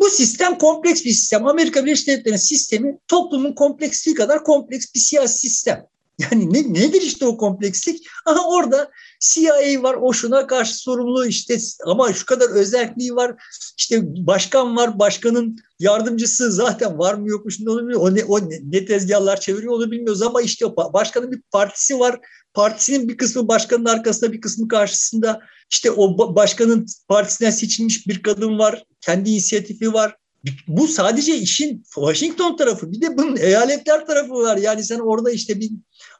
Bu sistem kompleks bir sistem. Amerika Birleşik Devletleri'nin sistemi toplumun kompleksliği kadar kompleks bir siyasi sistem. Yani ne, nedir işte o komplekslik? Aha orada CIA var, o şuna karşı sorumlu işte ama şu kadar özelliği var. İşte başkan var, başkanın yardımcısı zaten var mı yok mu şimdi onu bilmiyor. O ne, o ne, tezgahlar çeviriyor onu bilmiyoruz ama işte başkanın bir partisi var. Partisinin bir kısmı başkanın arkasında bir kısmı karşısında. İşte o başkanın partisinden seçilmiş bir kadın var. Kendi inisiyatifi var. Bu sadece işin Washington tarafı. Bir de bunun eyaletler tarafı var. Yani sen orada işte bir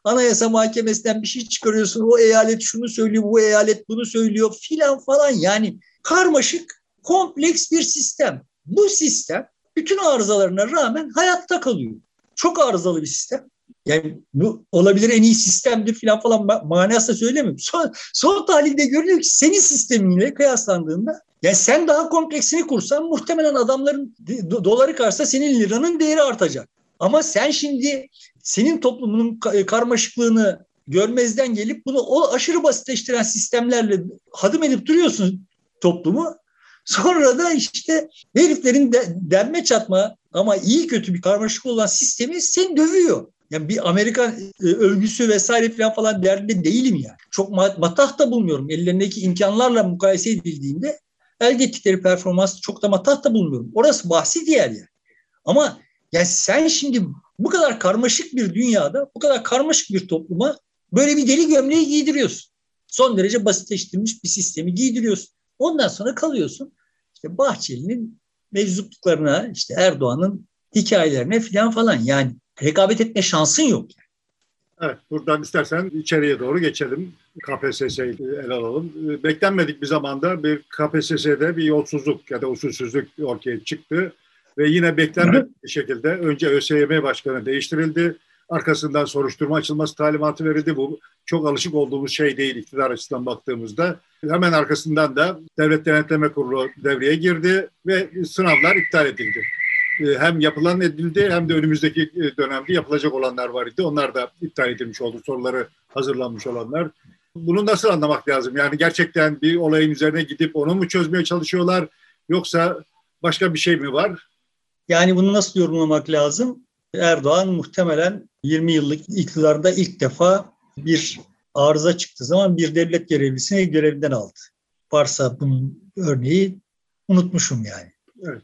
Anayasa Mahkemesi'nden bir şey çıkarıyorsun. O eyalet şunu söylüyor, bu eyalet bunu söylüyor filan falan. Yani karmaşık, kompleks bir sistem. Bu sistem bütün arızalarına rağmen hayatta kalıyor. Çok arızalı bir sistem. Yani bu olabilir en iyi sistemdir filan falan manasında söylemiyorum. Son, son tahlilde görülüyor ki senin sisteminle kıyaslandığında yani sen daha kompleksini kursan muhtemelen adamların doları karşısında senin liranın değeri artacak. Ama sen şimdi senin toplumunun karmaşıklığını görmezden gelip bunu o aşırı basitleştiren sistemlerle hadım edip duruyorsun toplumu. Sonra da işte heriflerin de, denme çatma ama iyi kötü bir karmaşık olan sistemi seni dövüyor. Yani bir Amerikan e, övgüsü vesaire falan falan derdinde değilim yani. Çok matah da bulmuyorum. Ellerindeki imkanlarla mukayese edildiğinde elde ettikleri performans çok da matah da bulmuyorum. Orası bahsi diğer yani. Ama yani sen şimdi Bu kadar karmaşık bir dünyada, bu kadar karmaşık bir topluma böyle bir deli gömleği giydiriyorsun. Son derece basitleştirilmiş bir sistemi giydiriyorsun. Ondan sonra kalıyorsun. İşte Bahçeli'nin meczupluklarına, işte Erdoğan'ın hikayelerine falan falan yani rekabet etme şansın yok. Yani. Evet, buradan istersen içeriye doğru geçelim. KPSS'yi ele alalım. Beklenmedik bir zamanda bir KPSS'de bir yolsuzluk ya da usulsüzlük ortaya çıktı. Ve yine beklenmedik bir şekilde önce ÖSYM Başkanı değiştirildi. Arkasından soruşturma açılması talimatı verildi. Bu çok alışık olduğumuz şey değil iktidar açısından baktığımızda. Hemen arkasından da Devlet Denetleme Kurulu devreye girdi ve sınavlar iptal edildi. E, hem yapılan edildi hem de önümüzdeki e, dönemde yapılacak olanlar var idi. Onlar da iptal edilmiş oldu. Soruları hazırlanmış olanlar. Bunu nasıl anlamak lazım? Yani gerçekten bir olayın üzerine gidip onu mu çözmeye çalışıyorlar yoksa başka bir şey mi var? Yani bunu nasıl yorumlamak lazım? Erdoğan muhtemelen 20 yıllık iktidarda ilk defa bir arıza çıktığı zaman bir devlet görevlisini görevinden aldı. Varsa bunun örneği unutmuşum yani. Evet.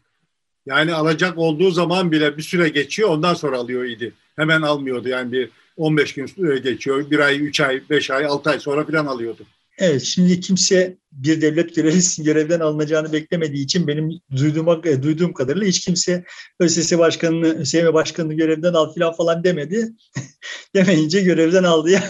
Yani alacak olduğu zaman bile bir süre geçiyor ondan sonra alıyor idi. Hemen almıyordu yani bir 15 gün süre geçiyor. Bir ay, üç ay, beş ay, altı ay sonra falan alıyordu. Evet şimdi kimse bir devlet görevlisinin görevden alınacağını beklemediği için benim duyduğum, e, duyduğum kadarıyla hiç kimse ÖSS Başkanı'nı, ÖSYM Başkanı'nı görevden al falan falan demedi. Demeyince görevden aldı ya.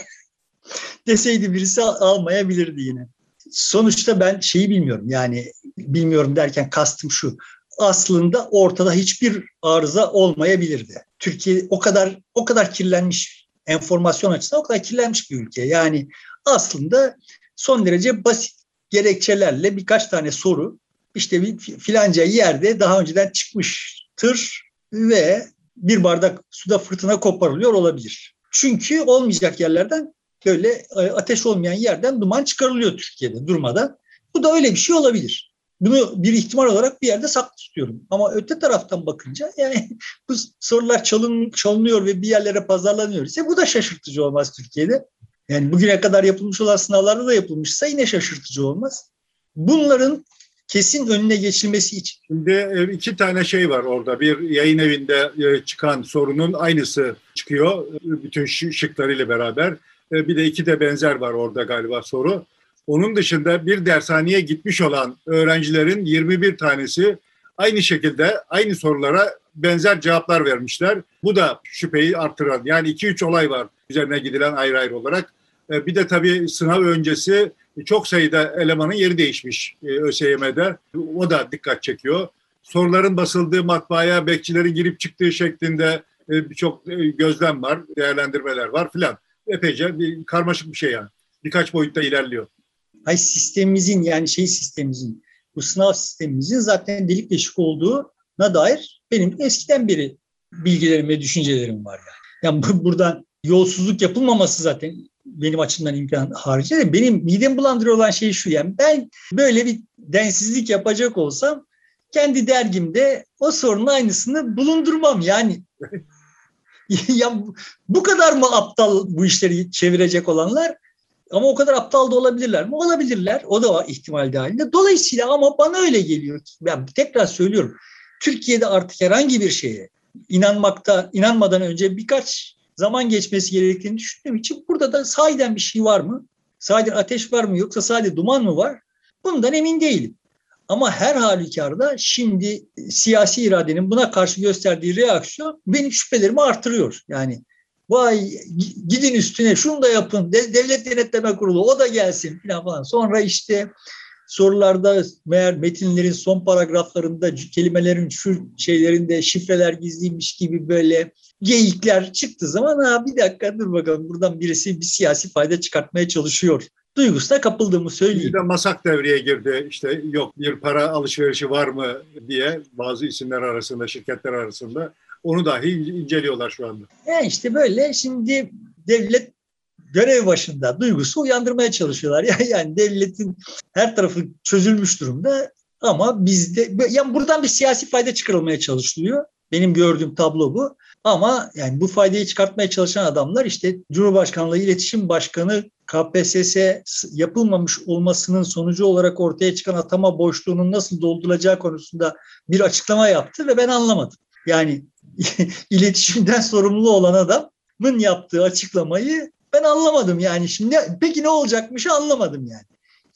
Deseydi birisi almayabilirdi yine. Sonuçta ben şeyi bilmiyorum yani bilmiyorum derken kastım şu aslında ortada hiçbir arıza olmayabilirdi. Türkiye o kadar o kadar kirlenmiş enformasyon açısından o kadar kirlenmiş bir ülke. Yani aslında son derece basit gerekçelerle birkaç tane soru işte bir filanca yerde daha önceden çıkmıştır ve bir bardak suda fırtına koparılıyor olabilir. Çünkü olmayacak yerlerden böyle e, ateş olmayan yerden duman çıkarılıyor Türkiye'de durmadan. Bu da öyle bir şey olabilir. Bunu bir ihtimal olarak bir yerde saklı tutuyorum. Ama öte taraftan bakınca yani bu sorular çalın, çalınıyor ve bir yerlere pazarlanıyor ise bu da şaşırtıcı olmaz Türkiye'de. Yani bugüne kadar yapılmış olan sınavlarda da yapılmışsa yine şaşırtıcı olmaz. Bunların kesin önüne geçilmesi için. Şimdi e, iki tane şey var orada. Bir yayın evinde e, çıkan sorunun aynısı çıkıyor. Bütün şıklarıyla beraber. E, bir de iki de benzer var orada galiba soru. Onun dışında bir dershaneye gitmiş olan öğrencilerin 21 tanesi aynı şekilde aynı sorulara benzer cevaplar vermişler. Bu da şüpheyi artıran. Yani 2-3 olay var üzerine gidilen ayrı ayrı olarak. E, bir de tabii sınav öncesi çok sayıda elemanın yeri değişmiş e, ÖSYM'de. O da dikkat çekiyor. Soruların basıldığı matbaaya bekçilerin girip çıktığı şeklinde e, birçok gözlem var, değerlendirmeler var filan. Epeyce bir karmaşık bir şey yani. Birkaç boyutta ilerliyor. Ay sistemimizin yani şey sistemimizin, bu sınav sistemimizin zaten delik deşik olduğuna dair benim eskiden beri bilgilerim ve düşüncelerim var yani. Yani buradan yolsuzluk yapılmaması zaten benim açımdan imkan haricinde benim midem bulandırıyor olan şey şu yani ben böyle bir densizlik yapacak olsam kendi dergimde o sorunun aynısını bulundurmam yani. ya bu kadar mı aptal bu işleri çevirecek olanlar? Ama o kadar aptal da olabilirler mi? Olabilirler. O da var ihtimal dahilinde. Dolayısıyla ama bana öyle geliyor. Ben tekrar söylüyorum. Türkiye'de artık herhangi bir şeye inanmakta, inanmadan önce birkaç zaman geçmesi gerektiğini düşündüğüm için burada da sahiden bir şey var mı? Sahiden ateş var mı yoksa sadece duman mı var? Bundan emin değilim. Ama her halükarda şimdi siyasi iradenin buna karşı gösterdiği reaksiyon benim şüphelerimi artırıyor. Yani vay gidin üstüne şunu da yapın devlet denetleme kurulu o da gelsin falan. Sonra işte sorularda meğer metinlerin son paragraflarında kelimelerin şu şeylerinde şifreler gizliymiş gibi böyle geyikler çıktı zaman ha bir dakika dur bakalım buradan birisi bir siyasi fayda çıkartmaya çalışıyor duygusuna kapıldığımı söyleyeyim. Bir de Masak devreye girdi. İşte yok bir para alışverişi var mı diye bazı isimler arasında, şirketler arasında. Onu dahi inceliyorlar şu anda. Yani işte böyle şimdi devlet görev başında duygusu uyandırmaya çalışıyorlar. Yani devletin her tarafı çözülmüş durumda ama bizde yani buradan bir siyasi fayda çıkarılmaya çalışılıyor. Benim gördüğüm tablo bu. Ama yani bu faydayı çıkartmaya çalışan adamlar işte Cumhurbaşkanlığı İletişim Başkanı KPSS yapılmamış olmasının sonucu olarak ortaya çıkan atama boşluğunun nasıl doldurulacağı konusunda bir açıklama yaptı ve ben anlamadım. Yani iletişimden sorumlu olan adamın yaptığı açıklamayı ben anlamadım yani şimdi peki ne olacakmış anlamadım yani.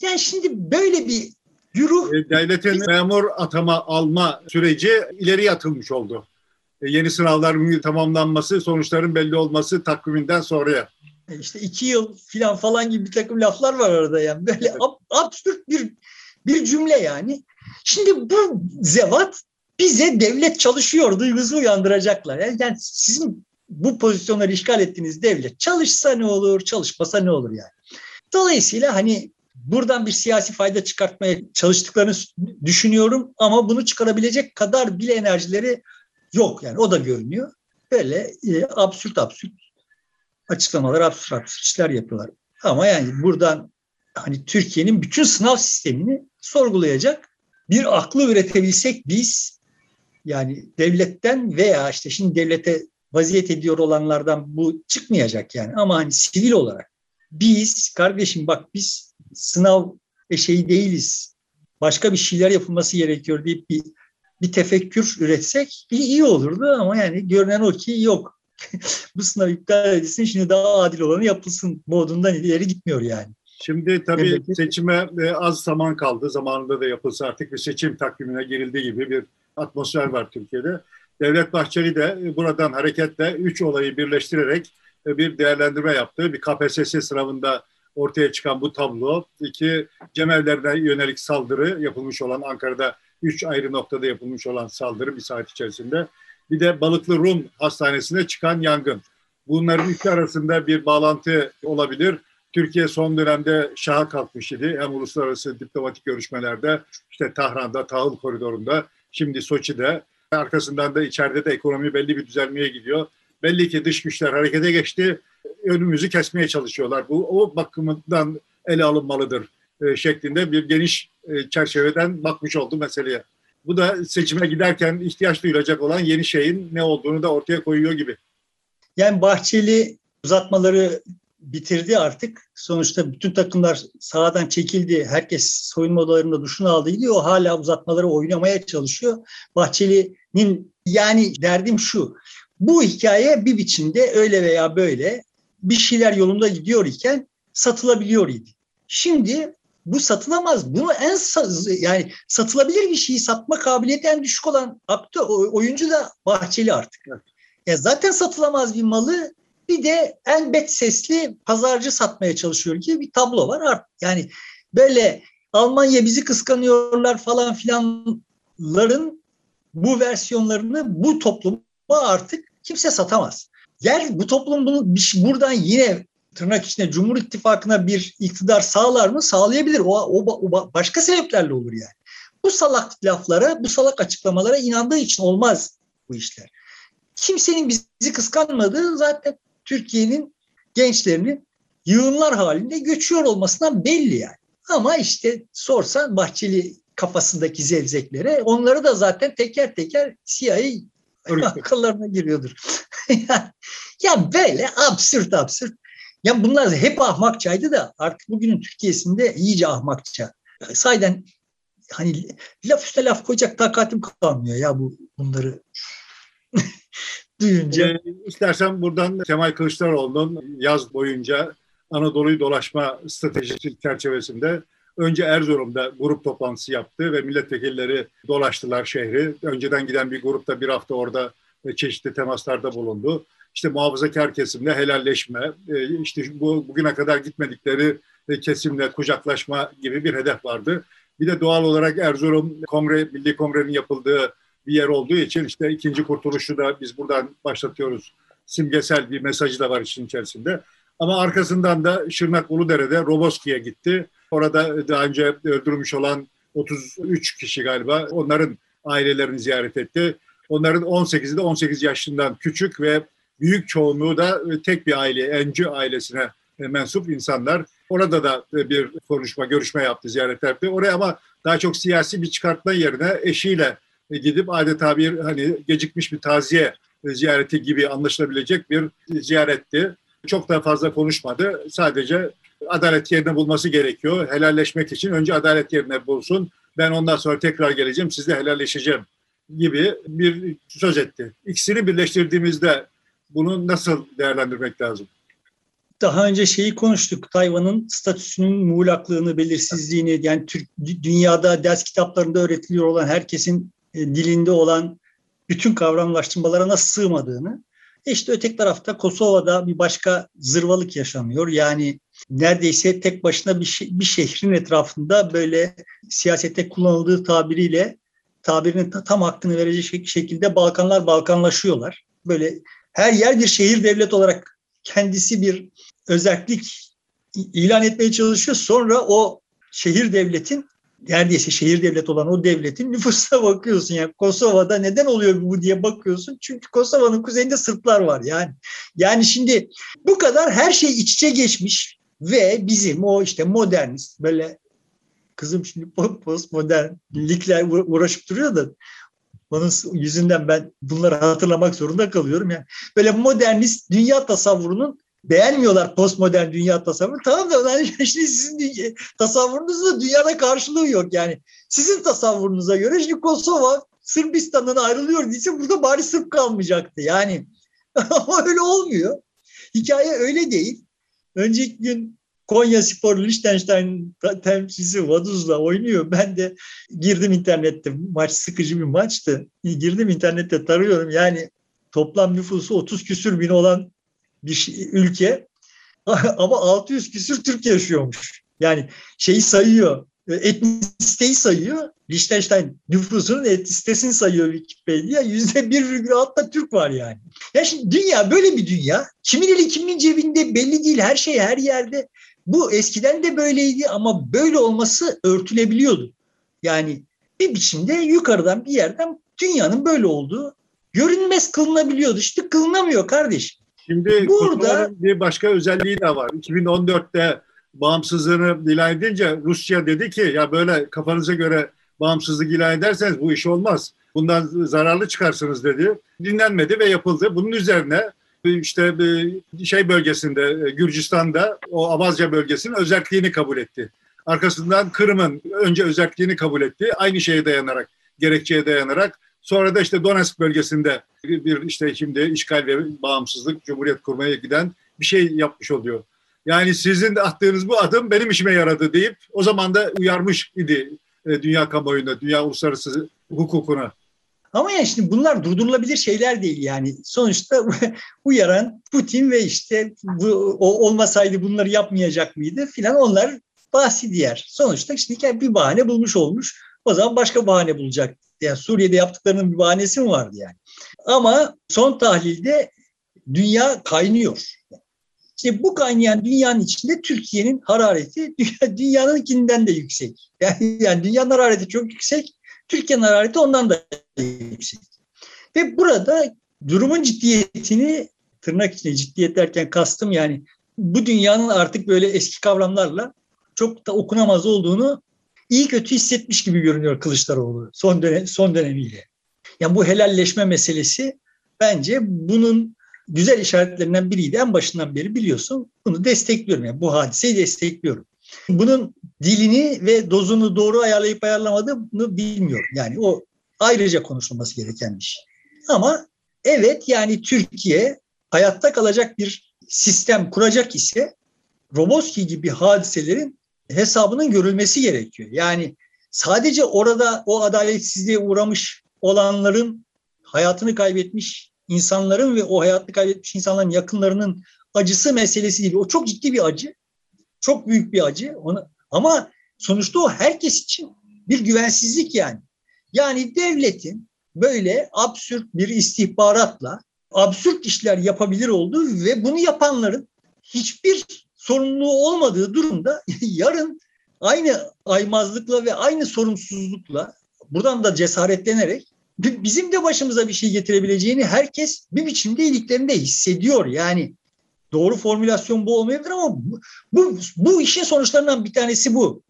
Yani şimdi böyle bir güruh... E, devletin memur atama alma süreci ileri atılmış oldu. E, yeni sınavların tamamlanması, sonuçların belli olması takviminden sonraya. E, işte iki yıl falan falan gibi bir takım laflar var arada yani. Böyle evet. absürt bir bir cümle yani. Şimdi bu zevat bize devlet çalışıyor duygusu uyandıracaklar. Yani, sizin bu pozisyonları işgal ettiğiniz devlet çalışsa ne olur, çalışmasa ne olur yani. Dolayısıyla hani buradan bir siyasi fayda çıkartmaya çalıştıklarını düşünüyorum ama bunu çıkarabilecek kadar bile enerjileri yok yani o da görünüyor. Böyle e, absürt absürt açıklamalar, absürt absürt işler yapıyorlar. Ama yani buradan hani Türkiye'nin bütün sınav sistemini sorgulayacak bir aklı üretebilsek biz yani devletten veya işte şimdi devlete vaziyet ediyor olanlardan bu çıkmayacak yani ama hani sivil olarak biz kardeşim bak biz sınav şeyi değiliz. Başka bir şeyler yapılması gerekiyor deyip bir bir tefekkür üretsek iyi, iyi olurdu ama yani görünen o ki yok. Bu sınav iptal edilsin şimdi daha adil olanı yapılsın modundan ileri gitmiyor yani. Şimdi tabii evet. seçime e, az zaman kaldı. Zamanında da yapılsa artık bir seçim takvimine girildiği gibi bir atmosfer var Türkiye'de. Devlet Bahçeli de buradan hareketle üç olayı birleştirerek e, bir değerlendirme yaptı. Bir KPSS sınavında ortaya çıkan bu tablo, iki cemevlerine yönelik saldırı yapılmış olan Ankara'da üç ayrı noktada yapılmış olan saldırı bir saat içerisinde. Bir de Balıklı Rum Hastanesi'nde çıkan yangın. Bunların iki arasında bir bağlantı olabilir. Türkiye son dönemde şaha kalkmış idi. Hem uluslararası diplomatik görüşmelerde, işte Tahran'da, Tahıl Koridoru'nda, şimdi Soçi'de. Arkasından da içeride de ekonomi belli bir düzelmeye gidiyor. Belli ki dış güçler harekete geçti. Önümüzü kesmeye çalışıyorlar. Bu o bakımından ele alınmalıdır e, şeklinde bir geniş e, çerçeveden bakmış oldu meseleye. Bu da seçime giderken ihtiyaç duyulacak olan yeni şeyin ne olduğunu da ortaya koyuyor gibi. Yani Bahçeli uzatmaları bitirdi artık. Sonuçta bütün takımlar sahadan çekildi. Herkes soyunma odalarında duşunu aldıydı. O hala uzatmaları oynamaya çalışıyor. Bahçeli'nin yani derdim şu. Bu hikaye bir biçimde öyle veya böyle bir şeyler yolunda gidiyor iken satılabiliyor idi. Şimdi bu satılamaz. Bunu en yani satılabilir bir şeyi satma kabiliyeti en düşük olan aktör oyuncu da Bahçeli artık. Ya zaten satılamaz bir malı bir de en bet sesli pazarcı satmaya çalışıyor gibi bir tablo var. Yani böyle Almanya bizi kıskanıyorlar falan filanların bu versiyonlarını bu topluma artık kimse satamaz. Yani bu toplum bunu buradan yine tırnak içinde Cumhur İttifakı'na bir iktidar sağlar mı? Sağlayabilir. O, o, o başka sebeplerle olur yani. Bu salak laflara, bu salak açıklamalara inandığı için olmaz bu işler. Kimsenin bizi kıskanmadığı zaten Türkiye'nin gençlerinin yığınlar halinde göçüyor olmasından belli yani. Ama işte sorsan Bahçeli kafasındaki zevzeklere onları da zaten teker teker CIA akıllarına giriyordur. ya böyle absürt absürt. Ya bunlar hep ahmakçaydı da artık bugünün Türkiye'sinde iyice ahmakça. Sayden hani laf üstüne laf koyacak takatim kalmıyor ya bu bunları duyunca. E, istersen buradan Kemal Kılıçdaroğlu'nun yaz boyunca Anadolu'yu dolaşma stratejisi çerçevesinde önce Erzurum'da grup toplantısı yaptı ve milletvekilleri dolaştılar şehri. Önceden giden bir grupta bir hafta orada çeşitli temaslarda bulundu. İşte muhafazakar kesimle helalleşme, e, işte bu bugüne kadar gitmedikleri kesimle kucaklaşma gibi bir hedef vardı. Bir de doğal olarak Erzurum Kongre, Milli Kongre'nin yapıldığı bir yer olduğu için işte ikinci kurtuluşu da biz buradan başlatıyoruz. Simgesel bir mesajı da var işin içerisinde. Ama arkasından da Şırnak Uludere'de Roboski'ye gitti. Orada daha önce öldürülmüş olan 33 kişi galiba onların ailelerini ziyaret etti. Onların 18'i de 18 yaşından küçük ve büyük çoğunluğu da tek bir aile, Encü ailesine mensup insanlar. Orada da bir konuşma, görüşme yaptı, ziyaret yaptı. Oraya ama daha çok siyasi bir çıkartma yerine eşiyle gidip adeta bir hani gecikmiş bir taziye ziyareti gibi anlaşılabilecek bir ziyaretti. Çok da fazla konuşmadı. Sadece adalet yerine bulması gerekiyor. Helalleşmek için önce adalet yerine bulsun. Ben ondan sonra tekrar geleceğim, sizle helalleşeceğim gibi bir söz etti. İkisini birleştirdiğimizde bunu nasıl değerlendirmek lazım? Daha önce şeyi konuştuk. Tayvan'ın statüsünün muğlaklığını, belirsizliğini yani Türk dünyada ders kitaplarında öğretiliyor olan herkesin e, dilinde olan bütün kavramlaştırmalara nasıl sığmadığını. E işte öteki tarafta Kosova'da bir başka zırvalık yaşanıyor. Yani neredeyse tek başına bir, bir şehrin etrafında böyle siyasette kullanıldığı tabiriyle tabirinin tam hakkını verecek şekilde Balkanlar Balkanlaşıyorlar. Böyle her yer bir şehir devlet olarak kendisi bir özellik ilan etmeye çalışıyor. Sonra o şehir devletin neredeyse şehir devlet olan o devletin nüfusuna bakıyorsun. Yani Kosova'da neden oluyor bu diye bakıyorsun. Çünkü Kosova'nın kuzeyinde Sırplar var yani. Yani şimdi bu kadar her şey iç içe geçmiş ve bizim o işte modernist böyle kızım şimdi postmodernlikle uğraşıp duruyor da onun yüzünden ben bunları hatırlamak zorunda kalıyorum. Yani böyle modernist dünya tasavvurunun beğenmiyorlar postmodern dünya tasavvuru. Tamam da yani şimdi sizin tasavvurunuzda dünyada karşılığı yok yani. Sizin tasavvurunuza göre şimdi Kosova Sırbistan'dan ayrılıyor diyse burada bari Sırp kalmayacaktı. Yani ama öyle olmuyor. Hikaye öyle değil. Önceki gün Konya Spor Liechtenstein temsilcisi Vaduz'la oynuyor. Ben de girdim internette. Maç sıkıcı bir maçtı. Girdim internette tarıyorum. Yani toplam nüfusu 30 küsür bin olan bir şey, ülke ama 600 küsür Türk yaşıyormuş. Yani şeyi sayıyor, etnisiteyi sayıyor. Liechtenstein nüfusunun etnisitesini sayıyor Wikipedia. Yüzde bir virgül altta Türk var yani. Ya şimdi dünya böyle bir dünya. Kimin eli kimin cebinde belli değil. Her şey her yerde. Bu eskiden de böyleydi ama böyle olması örtülebiliyordu. Yani bir biçimde yukarıdan bir yerden dünyanın böyle olduğu görünmez kılınabiliyordu. İşte kılınamıyor kardeş. Şimdi burada bir başka özelliği de var. 2014'te bağımsızlığını ilan edince Rusya dedi ki ya böyle kafanıza göre bağımsızlık ilan ederseniz bu iş olmaz. Bundan zararlı çıkarsınız dedi. Dinlenmedi ve yapıldı. Bunun üzerine işte şey bölgesinde Gürcistan'da o Abazya bölgesinin özelliğini kabul etti. Arkasından Kırım'ın önce özelliğini kabul etti. Aynı şeye dayanarak, gerekçeye dayanarak Sonra da işte Donetsk bölgesinde bir işte şimdi işgal ve bağımsızlık, cumhuriyet kurmaya giden bir şey yapmış oluyor. Yani sizin attığınız bu adım benim işime yaradı deyip o zaman da uyarmış idi e, dünya kamuoyuna, dünya uluslararası hukukuna. Ama yani şimdi bunlar durdurulabilir şeyler değil yani. Sonuçta uyaran Putin ve işte bu o olmasaydı bunları yapmayacak mıydı filan onlar bahsi diğer. Sonuçta şimdi bir bahane bulmuş olmuş. O zaman başka bahane bulacak. Yani Suriye'de yaptıklarının bir bahanesi mi vardı yani? Ama son tahlilde dünya kaynıyor. İşte bu kaynayan dünyanın içinde Türkiye'nin harareti dünya, dünyanınkinden de yüksek. Yani, yani dünyanın harareti çok yüksek, Türkiye'nin harareti ondan da yüksek. Ve burada durumun ciddiyetini tırnak içinde ciddiyet derken kastım yani bu dünyanın artık böyle eski kavramlarla çok da okunamaz olduğunu iyi kötü hissetmiş gibi görünüyor Kılıçdaroğlu son, dönem, son dönemiyle. Yani bu helalleşme meselesi bence bunun güzel işaretlerinden biriydi. En başından beri biliyorsun bunu destekliyorum. Yani bu hadiseyi destekliyorum. Bunun dilini ve dozunu doğru ayarlayıp ayarlamadığını bilmiyorum. Yani o ayrıca konuşulması gereken bir şey. Ama evet yani Türkiye hayatta kalacak bir sistem kuracak ise Roboski gibi hadiselerin hesabının görülmesi gerekiyor. Yani sadece orada o adaletsizliğe uğramış olanların hayatını kaybetmiş insanların ve o hayatını kaybetmiş insanların yakınlarının acısı meselesi değil. O çok ciddi bir acı. Çok büyük bir acı. Ona, ama sonuçta o herkes için bir güvensizlik yani. Yani devletin böyle absürt bir istihbaratla absürt işler yapabilir olduğu ve bunu yapanların hiçbir sorumluluğu olmadığı durumda yarın aynı aymazlıkla ve aynı sorumsuzlukla buradan da cesaretlenerek bizim de başımıza bir şey getirebileceğini herkes bir biçimde iliklerinde hissediyor. Yani doğru formülasyon bu olmayabilir ama bu, bu, bu işin sonuçlarından bir tanesi bu.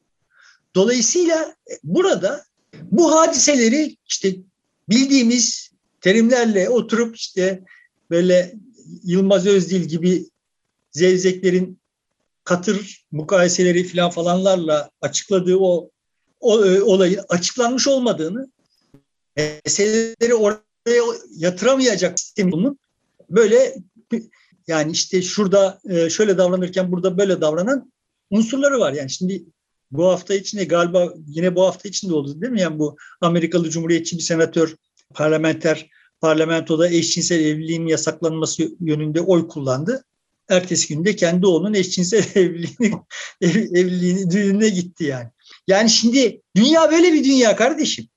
Dolayısıyla burada bu hadiseleri işte bildiğimiz terimlerle oturup işte böyle Yılmaz Özdil gibi zevzeklerin katır mukayeseleri falan falanlarla açıkladığı o, o e, olayın açıklanmış olmadığını meseleleri oraya yatıramayacak sistemin böyle yani işte şurada e, şöyle davranırken burada böyle davranan unsurları var. Yani şimdi bu hafta içinde galiba yine bu hafta içinde oldu değil mi? Yani bu Amerikalı Cumhuriyetçi bir senatör parlamenter parlamentoda eşcinsel evliliğin yasaklanması yönünde oy kullandı. Ertesi günde kendi oğlunun eşcinsel evliliğini, evliliğini düğününe gitti yani. Yani şimdi dünya böyle bir dünya kardeşim.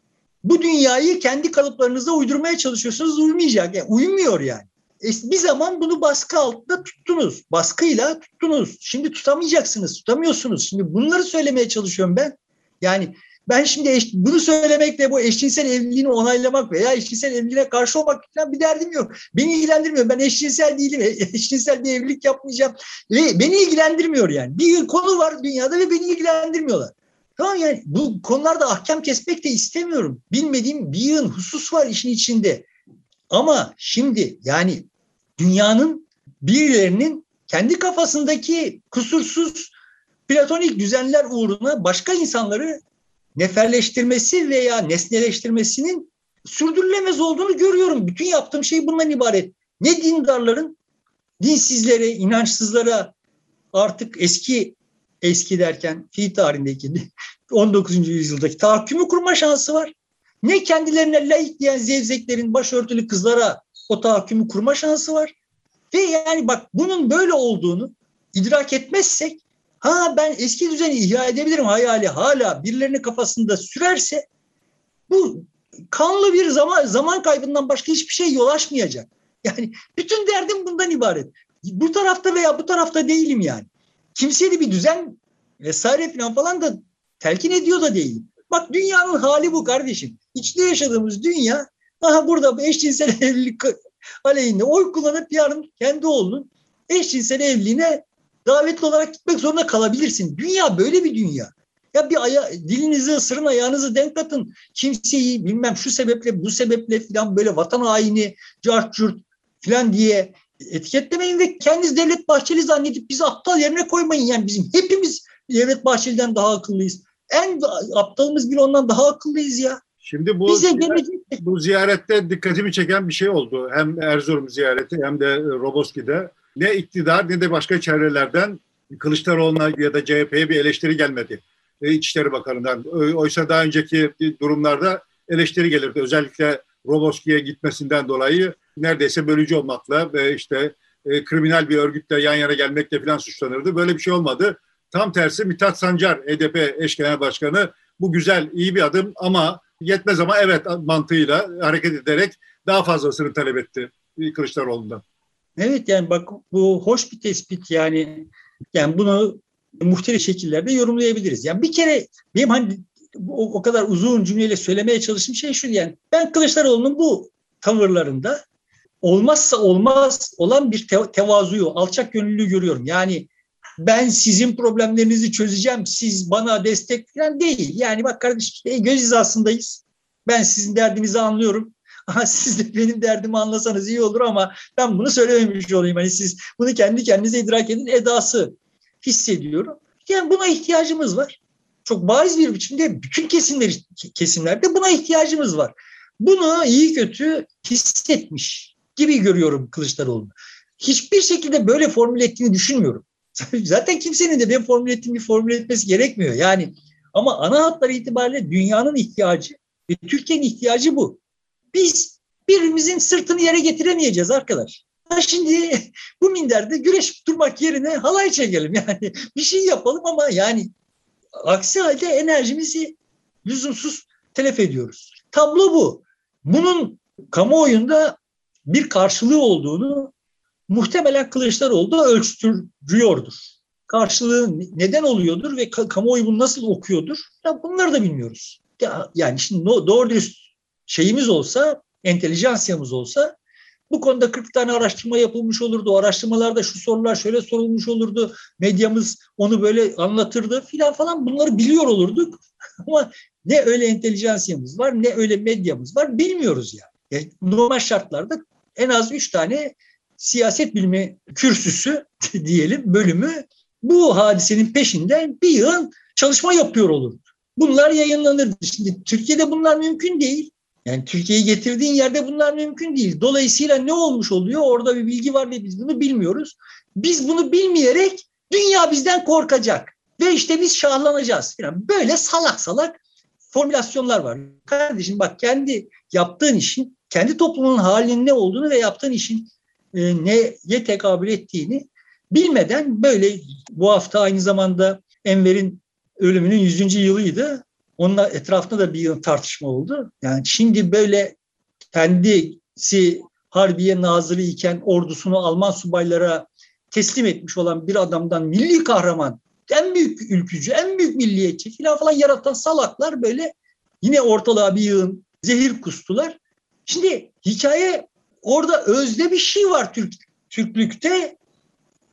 Bu dünyayı kendi kalıplarınıza uydurmaya çalışıyorsunuz uymayacak. Yani uymuyor yani. E, bir zaman bunu baskı altında tuttunuz. Baskıyla tuttunuz. Şimdi tutamayacaksınız, tutamıyorsunuz. Şimdi bunları söylemeye çalışıyorum ben. Yani ben şimdi eş, bunu söylemekle bu eşcinsel evliliğini onaylamak veya eşcinsel evliliğine karşı olmak falan bir derdim yok. Beni ilgilendirmiyor. Ben eşcinsel değilim. Eşcinsel bir evlilik yapmayacağım. Ve beni ilgilendirmiyor yani. Bir konu var dünyada ve beni ilgilendirmiyorlar. Tamam yani bu konularda ahkam kesmek de istemiyorum. Bilmediğim bir yığın husus var işin içinde. Ama şimdi yani dünyanın birilerinin kendi kafasındaki kusursuz platonik düzenler uğruna başka insanları neferleştirmesi veya nesneleştirmesinin sürdürülemez olduğunu görüyorum. Bütün yaptığım şey bundan ibaret. Ne dindarların dinsizlere, inançsızlara artık eski eski derken fi tarihindeki 19. yüzyıldaki tahakkümü kurma şansı var. Ne kendilerine laik diyen zevzeklerin başörtülü kızlara o tahakkümü kurma şansı var. Ve yani bak bunun böyle olduğunu idrak etmezsek ha ben eski düzeni ihya edebilirim hayali hala birilerinin kafasında sürerse bu kanlı bir zaman zaman kaybından başka hiçbir şey yol açmayacak. Yani bütün derdim bundan ibaret. Bu tarafta veya bu tarafta değilim yani. Kimseye de bir düzen vesaire falan falan da telkin ediyor da değilim. Bak dünyanın hali bu kardeşim. İçinde yaşadığımız dünya aha burada eşcinsel evlilik aleyhinde oy kullanıp yarın kendi oğlunun eşcinsel evliliğine davetli olarak gitmek zorunda kalabilirsin. Dünya böyle bir dünya. Ya bir aya, dilinizi ısırın, ayağınızı denk atın. Kimseyi bilmem şu sebeple, bu sebeple falan böyle vatan haini, cart curt falan diye etiketlemeyin ve kendiniz Devlet Bahçeli zannedip bizi aptal yerine koymayın. Yani bizim hepimiz Devlet Bahçeli'den daha akıllıyız. En aptalımız bile ondan daha akıllıyız ya. Şimdi bu, Bize gelecek... bu ziyarette dikkatimi çeken bir şey oldu. Hem Erzurum ziyareti hem de Roboski'de. Ne iktidar ne de başka çevrelerden Kılıçdaroğlu'na ya da CHP'ye bir eleştiri gelmedi. E, İçişleri Bakanı'ndan. Oysa daha önceki durumlarda eleştiri gelirdi. Özellikle Roboski'ye gitmesinden dolayı neredeyse bölücü olmakla ve işte e, kriminal bir örgütle yan yana gelmekle falan suçlanırdı. Böyle bir şey olmadı. Tam tersi Mithat Sancar, HDP eş genel başkanı bu güzel, iyi bir adım ama yetmez ama evet mantığıyla hareket ederek daha fazlasını talep etti Kılıçdaroğlu'ndan. Evet yani bak bu hoş bir tespit yani yani bunu muhtelif şekillerde yorumlayabiliriz. Yani bir kere benim hani o, o kadar uzun cümleyle söylemeye çalıştığım şey şu yani ben Kılıçdaroğlu'nun bu tavırlarında olmazsa olmaz olan bir te- tevazuyu, alçak gönüllülüğü görüyorum. Yani ben sizin problemlerinizi çözeceğim, siz bana destek falan değil. Yani bak kardeşim göz hizasındayız. Ben sizin derdinizi anlıyorum. Siz de benim derdimi anlasanız iyi olur ama ben bunu söylememiş olayım. Hani siz bunu kendi kendinize idrak edin edası hissediyorum. Yani buna ihtiyacımız var. Çok bariz bir biçimde bütün kesimler kesimlerde buna ihtiyacımız var. Bunu iyi kötü hissetmiş gibi görüyorum Kılıçdaroğlu'nu. Hiçbir şekilde böyle formüle ettiğini düşünmüyorum. Zaten kimsenin de ben formül ettiğim bir formül etmesi gerekmiyor. Yani ama ana hatları itibariyle dünyanın ihtiyacı ve Türkiye'nin ihtiyacı bu. Biz birbirimizin sırtını yere getiremeyeceğiz arkadaş. Ha şimdi bu minderde güreş durmak yerine halay çekelim yani bir şey yapalım ama yani aksi halde enerjimizi lüzumsuz telef ediyoruz. Tablo bu. Bunun kamuoyunda bir karşılığı olduğunu muhtemelen Kılıçdaroğlu da ölçtürüyordur. Karşılığı neden oluyordur ve kamuoyu bunu nasıl okuyordur? Ya bunları da bilmiyoruz. Ya, yani şimdi doğru dürüst şeyimiz olsa, entelijansiyamız olsa bu konuda 40 tane araştırma yapılmış olurdu. O araştırmalarda şu sorular şöyle sorulmuş olurdu. Medyamız onu böyle anlatırdı filan falan bunları biliyor olurduk. Ama ne öyle entelijansiyamız var ne öyle medyamız var bilmiyoruz yani. yani normal şartlarda en az üç tane siyaset bilimi kürsüsü diyelim bölümü bu hadisenin peşinden bir yıl çalışma yapıyor olurdu. Bunlar yayınlanırdı. Şimdi Türkiye'de bunlar mümkün değil. Yani Türkiye'yi getirdiğin yerde bunlar mümkün değil. Dolayısıyla ne olmuş oluyor? Orada bir bilgi var ve biz bunu bilmiyoruz. Biz bunu bilmeyerek dünya bizden korkacak. Ve işte biz şahlanacağız falan. Böyle salak salak formülasyonlar var. Kardeşim bak kendi yaptığın işin, kendi toplumunun halinin ne olduğunu ve yaptığın işin e, neye tekabül ettiğini bilmeden böyle bu hafta aynı zamanda Enver'in ölümünün 100. yılıydı. Onun etrafında da bir tartışma oldu. Yani şimdi böyle kendisi Harbiye Nazırı iken ordusunu Alman subaylara teslim etmiş olan bir adamdan milli kahraman, en büyük ülkücü, en büyük milliyetçi falan falan yaratan salaklar böyle yine ortalığa bir yığın zehir kustular. Şimdi hikaye orada özde bir şey var Türk Türklükte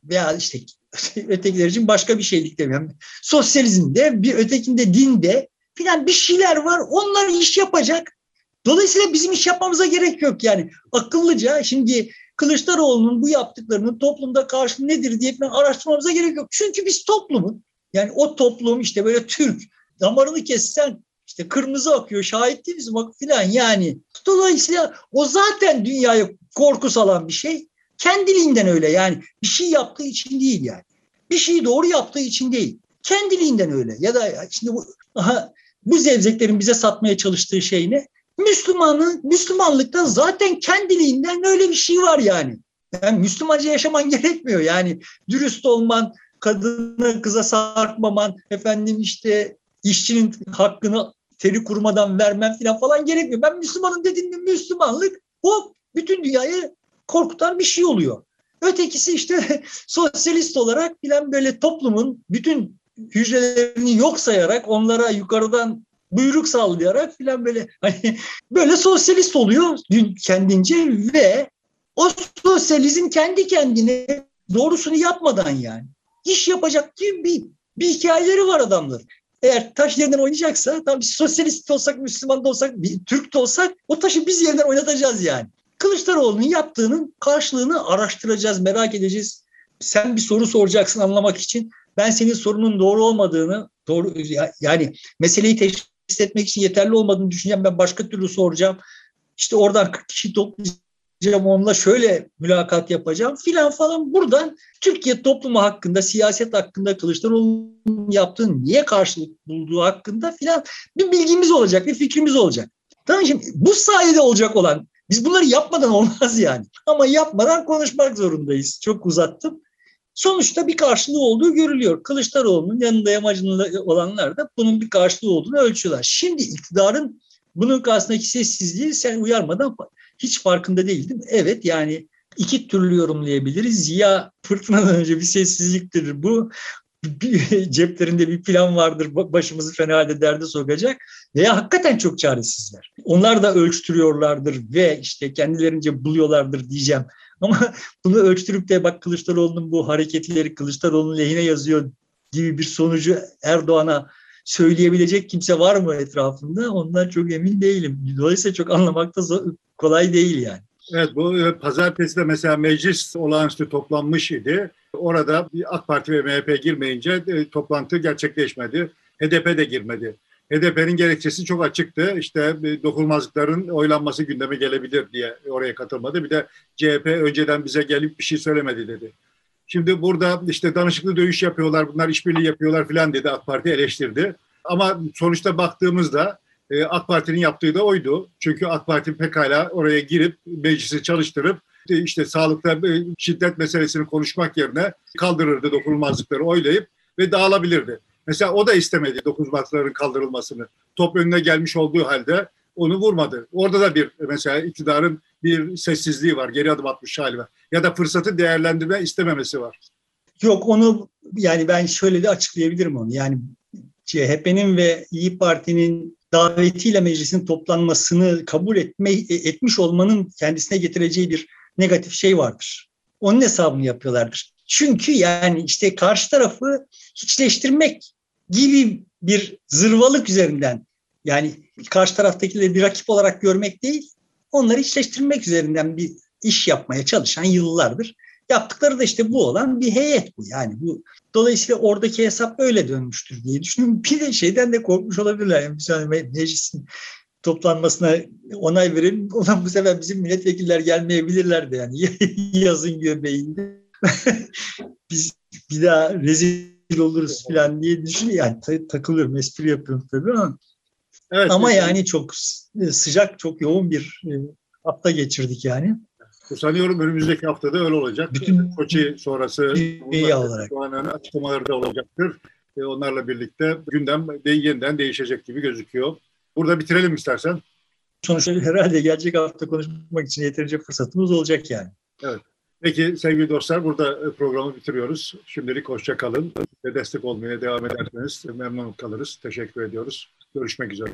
veya işte ötekiler için başka bir şeylik demiyorum. Sosyalizmde, bir ötekinde dinde filan bir şeyler var. Onlar iş yapacak. Dolayısıyla bizim iş yapmamıza gerek yok yani. Akıllıca şimdi Kılıçdaroğlu'nun bu yaptıklarının toplumda karşılığı nedir diye falan araştırmamıza gerek yok. Çünkü biz toplumun yani o toplum işte böyle Türk damarını kessen işte kırmızı akıyor şahit değiliz bak filan yani. Dolayısıyla o zaten dünyaya korku salan bir şey. Kendiliğinden öyle yani bir şey yaptığı için değil yani. Bir şeyi doğru yaptığı için değil. Kendiliğinden öyle. Ya da şimdi bu, aha, bu zevzeklerin bize satmaya çalıştığı şey ne? Müslümanın, Müslümanlıkta zaten kendiliğinden öyle bir şey var yani. Yani Müslümanca yaşaman gerekmiyor. Yani dürüst olman, kadına kıza sarkmaman, efendim işte işçinin hakkını teri kurmadan vermem falan falan gerekmiyor. Ben Müslümanım dediğimde Müslümanlık o bütün dünyayı korkutan bir şey oluyor. Ötekisi işte sosyalist olarak bilen böyle toplumun bütün hücrelerini yok sayarak onlara yukarıdan buyruk sallayarak filan böyle hani böyle sosyalist oluyor kendince ve o sosyalizm kendi kendine doğrusunu yapmadan yani iş yapacak gibi bir, bir hikayeleri var adamlar. Eğer taş yerinden oynayacaksa tam biz sosyalist olsak, Müslüman da olsak, bir Türk de olsak o taşı biz yerinden oynatacağız yani. Kılıçdaroğlu'nun yaptığının karşılığını araştıracağız, merak edeceğiz. Sen bir soru soracaksın anlamak için. Ben senin sorunun doğru olmadığını, doğru yani meseleyi teşhis etmek için yeterli olmadığını düşüneceğim. Ben başka türlü soracağım. İşte oradan 40 kişi toplayacağım, onunla şöyle mülakat yapacağım filan falan. Buradan Türkiye toplumu hakkında, siyaset hakkında, Kılıçdaroğlu'nun yaptığı niye karşılık bulduğu hakkında filan bir bilgimiz olacak, bir fikrimiz olacak. Tamam şimdi bu sayede olacak olan biz bunları yapmadan olmaz yani. Ama yapmadan konuşmak zorundayız. Çok uzattım. Sonuçta bir karşılığı olduğu görülüyor. Kılıçdaroğlu'nun yanında yamacında olanlar da bunun bir karşılığı olduğunu ölçüyorlar. Şimdi iktidarın bunun karşısındaki sessizliği sen uyarmadan hiç farkında değildim. Evet yani iki türlü yorumlayabiliriz. Ya fırtınadan önce bir sessizliktir bu. Bir, ceplerinde bir plan vardır başımızı fena halde derde sokacak veya hakikaten çok çaresizler. Onlar da ölçtürüyorlardır ve işte kendilerince buluyorlardır diyeceğim. Ama bunu ölçtürüp de bak Kılıçdaroğlu'nun bu hareketleri Kılıçdaroğlu'nun lehine yazıyor gibi bir sonucu Erdoğan'a söyleyebilecek kimse var mı etrafında? Ondan çok emin değilim. Dolayısıyla çok anlamakta kolay değil yani. Evet bu e, pazartesi de mesela meclis olağanüstü toplanmış idi. Orada AK Parti ve MHP girmeyince e, toplantı gerçekleşmedi. HDP de girmedi. HDP'nin gerekçesi çok açıktı. İşte e, dokunulmazlıkların oylanması gündeme gelebilir diye oraya katılmadı. Bir de CHP önceden bize gelip bir şey söylemedi dedi. Şimdi burada işte danışıklı dövüş yapıyorlar, bunlar işbirliği yapıyorlar filan dedi AK Parti eleştirdi. Ama sonuçta baktığımızda e, AK Parti'nin yaptığı da oydu. Çünkü AK Parti pekala oraya girip meclisi çalıştırıp e, işte sağlıkta şiddet meselesini konuşmak yerine kaldırırdı dokunulmazlıkları oylayıp ve dağılabilirdi. Mesela o da istemedi dokunulmazlıkların kaldırılmasını. Top önüne gelmiş olduğu halde onu vurmadı. Orada da bir mesela iktidarın bir sessizliği var, geri adım atmış hali var. Ya da fırsatı değerlendirme istememesi var. Yok onu yani ben şöyle de açıklayabilirim onu. Yani CHP'nin ve İyi Parti'nin davetiyle meclisin toplanmasını kabul etme, etmiş olmanın kendisine getireceği bir negatif şey vardır. Onun hesabını yapıyorlardır. Çünkü yani işte karşı tarafı hiçleştirmek gibi bir zırvalık üzerinden yani karşı taraftakileri bir rakip olarak görmek değil, onları içleştirmek üzerinden bir iş yapmaya çalışan yıllardır. Yaptıkları da işte bu olan bir heyet bu. Yani bu dolayısıyla oradaki hesap öyle dönmüştür diye düşünüyorum. Bir de şeyden de korkmuş olabilirler. Yani bir meclisin toplanmasına onay verelim. Ulan bu sefer bizim milletvekiller gelmeyebilirler de yani yazın göbeğinde. Biz bir daha rezil oluruz falan diye düşünüyorum. Yani takılıyorum, espri yapıyorum tabii ama. Evet, ama yani çok sıcak, çok yoğun bir e, hafta geçirdik yani. Sanıyorum önümüzdeki haftada öyle olacak. Bütün Koçi sonrası olarak. açıklamaları da olacaktır. E, onlarla birlikte gündem de yeniden değişecek gibi gözüküyor. Burada bitirelim istersen. Sonuçta herhalde gelecek hafta konuşmak için yeterince fırsatımız olacak yani. Evet. Peki sevgili dostlar burada programı bitiriyoruz. Şimdilik hoşça kalın ve destek olmaya devam ederseniz memnun kalırız. Teşekkür ediyoruz. Görüşmek üzere.